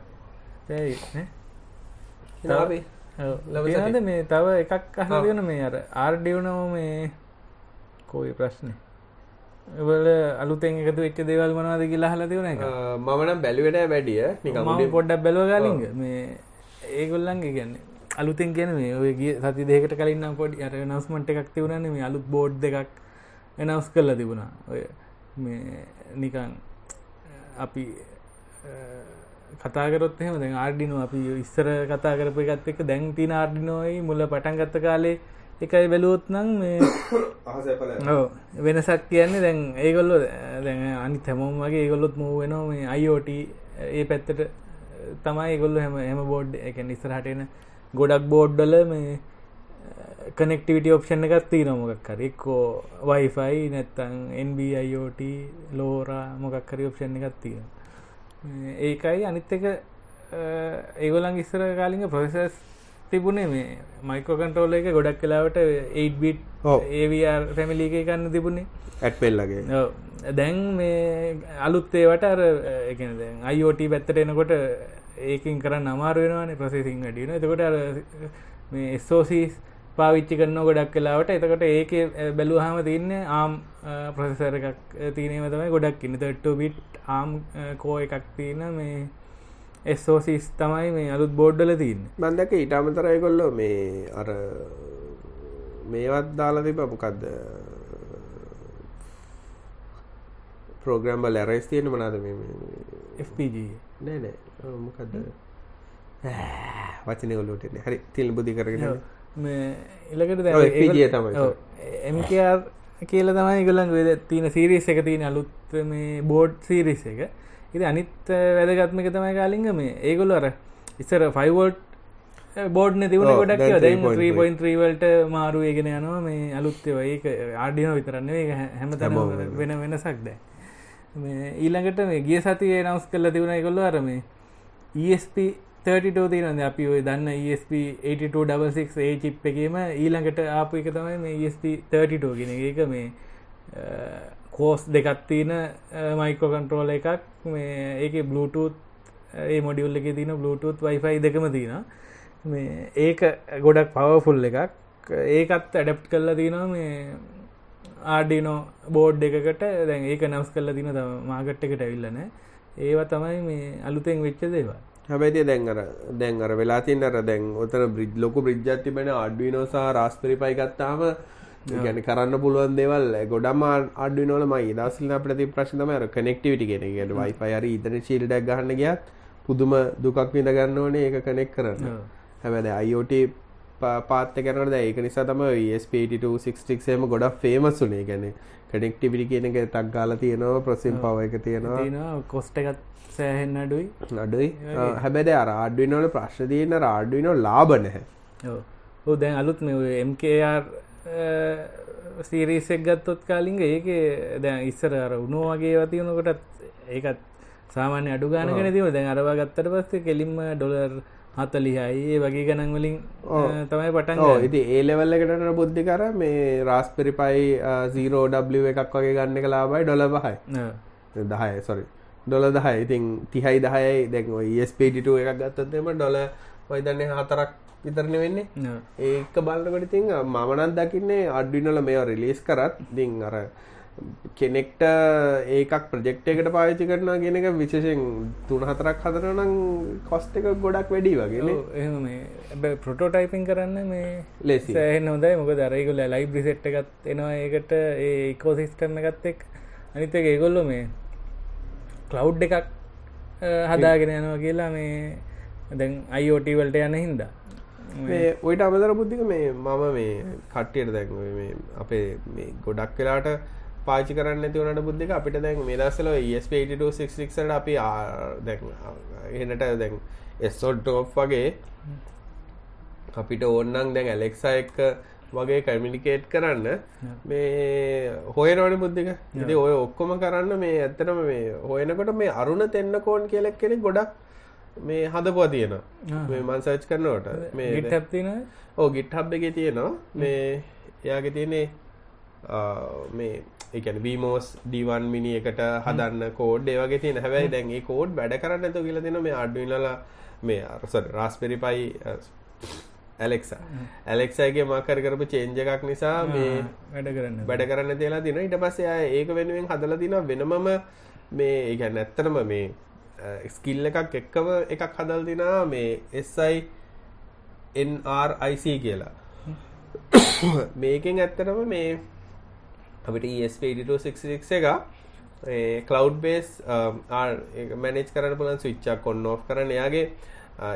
ලබද මේ තව එකක් අහගෙන මේ අර ආර්ඩියවනව මේ කෝයි ප්‍රශ්නය වල අලුතෙන් එකතු වෙච්ච දේවල් මනවාද කියලා හල තිවන එක? මමනම් බැලිවට වැඩිය. නිකම පොඩ්ඩක් බැලවගලින්ග මේ ඒගොල්ලන්ගේ ගැන්නේ අලුතෙන් කියන මේ ඔය ගිය සති දෙකට කලින්න්න පොඩි අර නස්මට එකක් තිවුණන මේ අලුත් බෝඩ් දෙකක් එනවස් කරලා තිබුණා. ඔය මේ නිකන් අපි කතාකරොත් එහෙම දැන් ආර්ඩිනෝ අපි ඉස්සර කතා කරපු එකත් එක්ක දැන් තියෙන ආර්ඩිනෝයි මුල පටන් ගත්ත කාලේ එකයි බැලුවොත් නම් මේ වෙනසක් කියන්නේ දැන් ඒගොල්ලෝ දැන් අනිත් හැමෝම වගේ ඒගොල්ලොත් මූව් වෙනවා. මේ IoT ඒ පැත්තට තමයි ඒගොල්ලෝ හැම හැම බෝඩ් ඒ කියන්නේ ඉස්සරහට එන ගොඩක් බෝඩ් වල මේ කනෙක්ටිවිටි ඔප්ෂන් එකක් තියෙනවා මොකක් හරි. එක්කෝ Wi-Fi නැත්තම් NB IoT LoRa මොකක් හරි ඔප්ෂන් එකක් තියෙනවා. ඒකයි අනිත් එක ඒගොලන් ඉස්සර කාලිග ප්‍රොසෙස් තිබුණේ මේ මයිකෝ කන්ටෝල එක ගොඩක් කලාවට 8බිට් ඒවර් පැමිලි එක කන්න තිබුණේ. ඇට්පෙල්ලගේ දැන් මේ අලුත්තේවට අර අයිෝට පැත්තට එනකොට ඒකින් කරන්න අමාර වෙනවානේ ප්‍රසේසිං ඩියන එතකොට අර මේ එස්සෝසිස් පාවිච්චි කරන්න ගොඩක් කලාවට එතකොට ඒක බැලුහම තියන්න ආම් ප්‍රසෙසර එකක් තියනීම තමයි ගොඩක් ඉන්න. තට බිට් ආම් කෝ එකක් තියෙන මේ එස්සෝසිස් තමයි මේ අලුත් බෝඩ්ඩල තියන්න. බන්දක ඉටමතරයි කොල්ලො මේ අර මේවත් දාලා තිබ මොකක්ද ප්‍රෝග්‍රම්බ ලැරයිස් තියෙන මනාද මේ FPG මොකක්ද වචනය ඔලුටන හරි තිල් බුදි කරගෙන ඉලකට FPG තමයි එමකර් කියල තමයි ගොලන් වෙද තියන සිරිස් එක තියෙන අලුත් මේ බෝඩ් සිරිස් එක. ඉති අනිත් වැදගත්මක තමයි කාලින්ග මේ ඒගොල්ල අර ඉස්සර ෆයිවෝට් බෝඩ්න තිවුණ ගොඩක් දැන් 3.3වල්ට මාරුවේගෙන යනවා මේ අලුත්තව ඒක ආඩින විතරන්න හැම වෙන වෙනසක් දෑ ඊළඟට මේ ගිය සතියේ නවස් කල්ල තිවුණ කොල්ල අරම ESP 32 තියනද අපි ඔය දන්න ESP8266 ඒ චිප් එකීම ඊළඟට ආපු එක තමයි මේ ESP 32 ගෙන ඒක මේ කෝස් දෙකත් තියෙන මයිකෝ කන්ට්‍රෝල එකක්. මේ ඒක බ්ලුටූත් ඒ මොඩියුල් එක තින බ්ලුටූත් වයිෆයි දෙකම තින මේ ඒක ගොඩක් පවෆුල් එකක්. ඒකත් ඇඩප් කල්ලා තිනවා මේ ආඩිනෝ බෝඩ් එකකට. දැන් ඒක නවස් කල්ල තින තම මාගට් එකට ඇවිල්ලන ඒවා තමයි මේ අලුතෙන් වෙච්ච දේවා හැබැති දැන්ර දැන් අර වෙලා තින්නර දැන් ඔතන බ්‍රිජ් ලොක බ්‍රිජ්ජත් තිබෙන අඩ්විනෝසා රාස්පරි පයි ගත්තාම ගැන කරන්න පුළුවන් දෙවල්. ගොඩම අඩිනෝල මයි දසිල් අපට ති ප්‍රශ්නම ර කනෙක්ටිවිටි ගෙන ට වයිපයර ඉතන ශිල්ඩක් ගහන්න ගියත් පුදුම දුකක් විඳ ගන්න ඕනේ ඒක කනෙක් කරන්න. හැබැද අයිෝට පාත්ත කරනද ඒක නිසා තම ස්පට266ම ගොඩක් ෆේමස්ුනේ ගැන කනෙක්ටිවිටි කියන එක ටක් ගාල තියෙනවා ප්‍රසිම් පව එක තියෙනවා. කොස්ට එකත් සෑහෙන් අඩුයි. අඩුයි. හැබැද අර ආඩුවනවල ප්‍රශ්න තියන්න රාඩුවනෝ ලාබ නැහැ. ඕ දැන් අලුත් මේ එම්කR සීරීසෙක් ගත්තොත් කාලින්ග ඒක දැන් ඉස්සර අර උනෝ වගේ වතියනකොටත් ඒකත් සාමාන්‍ය අඩු ගානගෙන තිව දැන් අරවා ගත්තට පස්සේ කෙලින්ම ඩොලර් හතලිහයි. ඒ වගේ ගණන් වලින් තමයි පටන් ඉති ඒලෙවල්ලකටන බුද්ධි කර මේ රාස්පරිපයි සීරෝඩ එකක් වගේ ගන්න එක ලාබයි ඩොල පහයි දහය සොරි ඩොල දහය ඉතින් තිහයි දහයයි. දැන් ස්පේටිට එකක් ගත්තත්තම ඩොල වයිදන්නේ හතරක් විතරන වෙන්නේ. ඒක බලන්නකොට ඉතින් මමනත් දකින්නේ අඩ්ඩිනල මෙයා රිලීස් කරත් දිං අර කෙනෙක්ට ඒකක් ප්‍රජෙක්් එකට පාවිචි කරනා ගෙන එක විශේෂෙන් තුන හතරක් හදරනම් කොස්ට එක ගොඩක් වැඩි වගේ එහම ඇ ප්‍රොටෝටයිපින් කරන්න මේ ලෙසි සෑහන හොදයි මොක දරයිකුල ලයි බ්‍රිසෙට් එකත් එනවා. ඒකට ඒ ඉකෝසිස්ටර්ම එකත් එක් අනිත එක ඒගොල්ලො මේ කලව් එකක් හදාගෙන යනවා කියලා මේ දැන් අයිෝටවල්ට යන හින්දා. මේ ඔයිට අමතර බුද්ධික මේ මම මේ කට්ටියට දැන් මේ අපේ මේ ගොඩක් වෙලාට පාචි කරන්න තිවනට බුද්ධික අපිට දැන් මේ දස්සල ESP8266ට අපි දැන් එහෙනට දැන් එස්සොට්ටෝප් වගේ අපිට ඕන්නන් දැන් ඇලෙක්සා එක්ක වගේ කමිනිකේට් කරන්න මේ හොයනවන බුද්ධික. ඉති ඔය ඔක්කොම කරන්න මේ ඇත්තනම මේ හොයනකොට මේ අරුණ ತೆන්න කෝන් කියලෙක් කෙනෙ ගොඩක් මේ හදපුවා තියෙන මේ මන්සර්ච් කරනවට මේ ගිට්හත්තින ඕ ගිට් හබ් එක තියෙනවා. මේ එයාගේ තියනේ මේ එකන වීමෝස් ඩීවන් මිනි එකට හදන්න කෝඩ් ඒවගේ තියෙන. හැබැයි දැන්ගේ කෝඩ් වැඩ කරන්න ඇතු කියල දෙන මේ අඩුවිනලා මේ අරස රාස්පෙරි පයි ඇලෙක්සා ඇලෙක්සයිගේ මකර කරපු චේන්ජ එකක් නිසා මේ වැඩ කරන්න වැඩ කරන්න තියලා දින ඉට පස්සේ ඒක වෙනුවෙන් හදල දින වෙනමම මේ ඒගැන්න ඇත්තනම මේ ස්කිල් එකක් එක්කම එකක් හදල් දිනා මේ එස්සයි NRIC කියලා. මේකෙන් ඇත්තනම මේ අපිට ESP8266 එක කලව් බේස් මැනෙජ් කරන්න පුලන් ස්විච්චක් කොන්න ඔෆ් කරන එයාගේ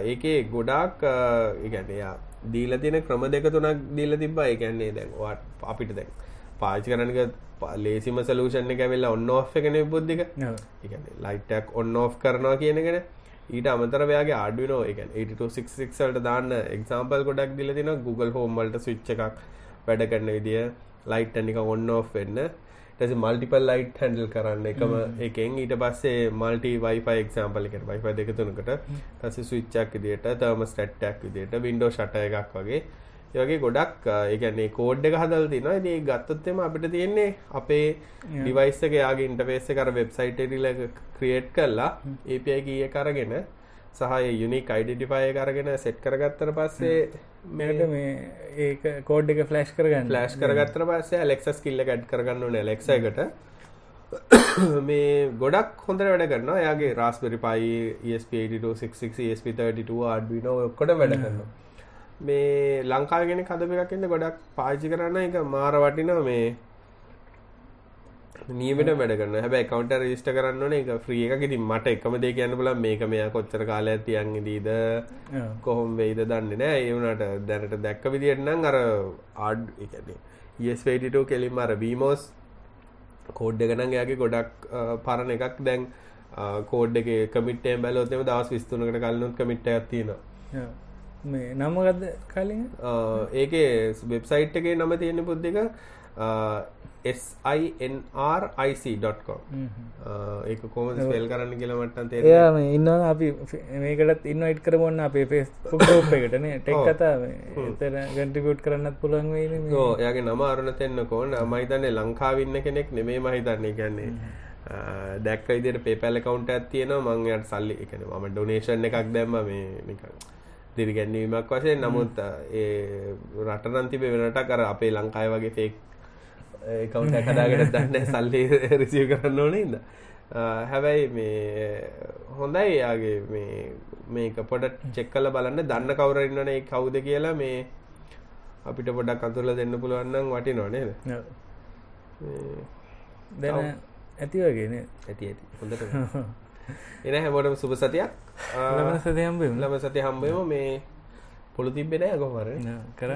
ඒකේ ගොඩාක් ඉගැනයා දීල තින ක්‍රම දෙක තුනක් දීල තිබ්බා. එකන්නේ දැන් අපිට දැන් පාචි කරනක ලේසිම සලූෂණ එක වෙල්ලා ඔන්න ඔෆ් එකන බුද්ධික ලයිටක් ඔන්න ඔෆ් කරනවා කියනගෙන ඊට අමතර වයාගේ ආඩුවනෝ එක 8266ට දාන්න එක්සාම්පල් ගොඩක් දිල තින Google හෝම්මල්ට ස්විච්ච එකක් වැඩ කරන්න විදිිය ලයිට් නික ඔන්න ඔෆ් වෙන්න. ටස මල්ටිපල් ලයිට් හැන්ඩල් කරන්න එකම එකෙන්. ඊට පස්සේ මල්ටි වයිෆයි එක්සාම්පල එකට වයිෆ දෙකතුනකට තස ස්විච්චක් විදිට තර්ම ස්ටට්ටක් විදිට වින්ඩෝ ශට එකක් වගේ. යගේ ගොඩක් ඒගැන්නේ කෝඩ් එක හදල් තින ඒ ගත්තොත්තෙම අපිට තියෙන්නේ අපේ ඩිවයිස්සක යාගේ ඉන්ටවේස්ස කර වෙබ්සයිට රිල ක්‍රියේට් කරලා ඒපයි කිය කරගෙන සහය යුනික් අයිඩටිෆය කරගෙන සෙට් කරගත්තර පස්සේ මෙට මේ ඒක කෝඩ් එක ෆලස්් කරගන්න. ෆලස්් කරගත්තර පස්සේ ලෙක්සස් කිල්ල ගැඩ් කරගන්න ඕන ලෙක්සයකට මේ ගොඩක් හොඳ වැඩ කරන්න යාගේ රස්පරි පයි ESP8266 ESP32 ආඩ්විනෝ ඔක්කොට වැඩ කරනවා. මේ ලංකාගෙන කදප එකක්න්න ගොඩක් පාචි කරන්න. එක මාර වටින මේ නීමට වැඩගන්න හැබැ කවන්ට රිස්ට කරන්න එක ්‍රිය එක ඉතින් මට එකම දේ කියන්න බල මේක මෙයා කොච්චර කාල ඇතියන් දීද කොහොම වෙයිද දන්න නෑ ඒවනට දැනට දැක්ක විදිරනම් අර ආඩ් එකනේ ඒස්වේටිටෝ කෙලින් අර බීමෝස් කෝඩ්ඩ ගනන් යාගේ ගොඩක් පරණ එකක්. දැන් කෝඩ් එක කමිටේ බැලෝතම දවස් විස්තුනකට කලනුත් කමිට්ට ඇතිනවා මේ නමගද කලින්? ඒකේ වෙබ්සයිට් එකේ නම තියෙන පුද්දික sinric.com ඒක කොම ස්පෙල් කරන්න කියලමටන් තේ එයා ඉන්න අපි මේකටත් ඉන්න ඉට කරබොන්න අපේ පෙස් ෝප් එකටන ටෙක් කතා එතර ගටිකුට් කරන්නත් පුළුවන් යාගේ නම අරුණ තෙන්න කෝන මහිතන්නේ ලංකාවින්න කෙනෙක් නෙමේ මහිතන්නේ ගැන්නේ දැක්ක ඉදිට පේපැල කවුන්ට ඇත්තියන මංයට සල්ලි එකන ම ඩොනේෂන් එකක් දැම්ම මේ නිකන් දිරිගැන්වීමක් වශයෙන්. නමුත් ඒ රටනන්තිබේ වෙනට කර අපේ ලංකාය වගේ ෆෙක් කවුන්ට කදාගෙන දන්න සල්ලි රිසිය කරන්න ඕන ඉද හැබැයි මේ හොඳයි යාගේ මේ මේක පොඩ චෙක්කල බලන්න. දන්න කවුරඉන්නන කවුද කියලා මේ අපිට පොඩක් අතුරල දෙන්න පුළුවන්නම් වටි නොනේද දැන ඇති වගේන ඇති ඇති. හොඳට එන හැමෝටම සුභ සතියක්. ලම සතයම්බ ලම සති හම්බයම මේ පොළු තිබෙන ගොමර කර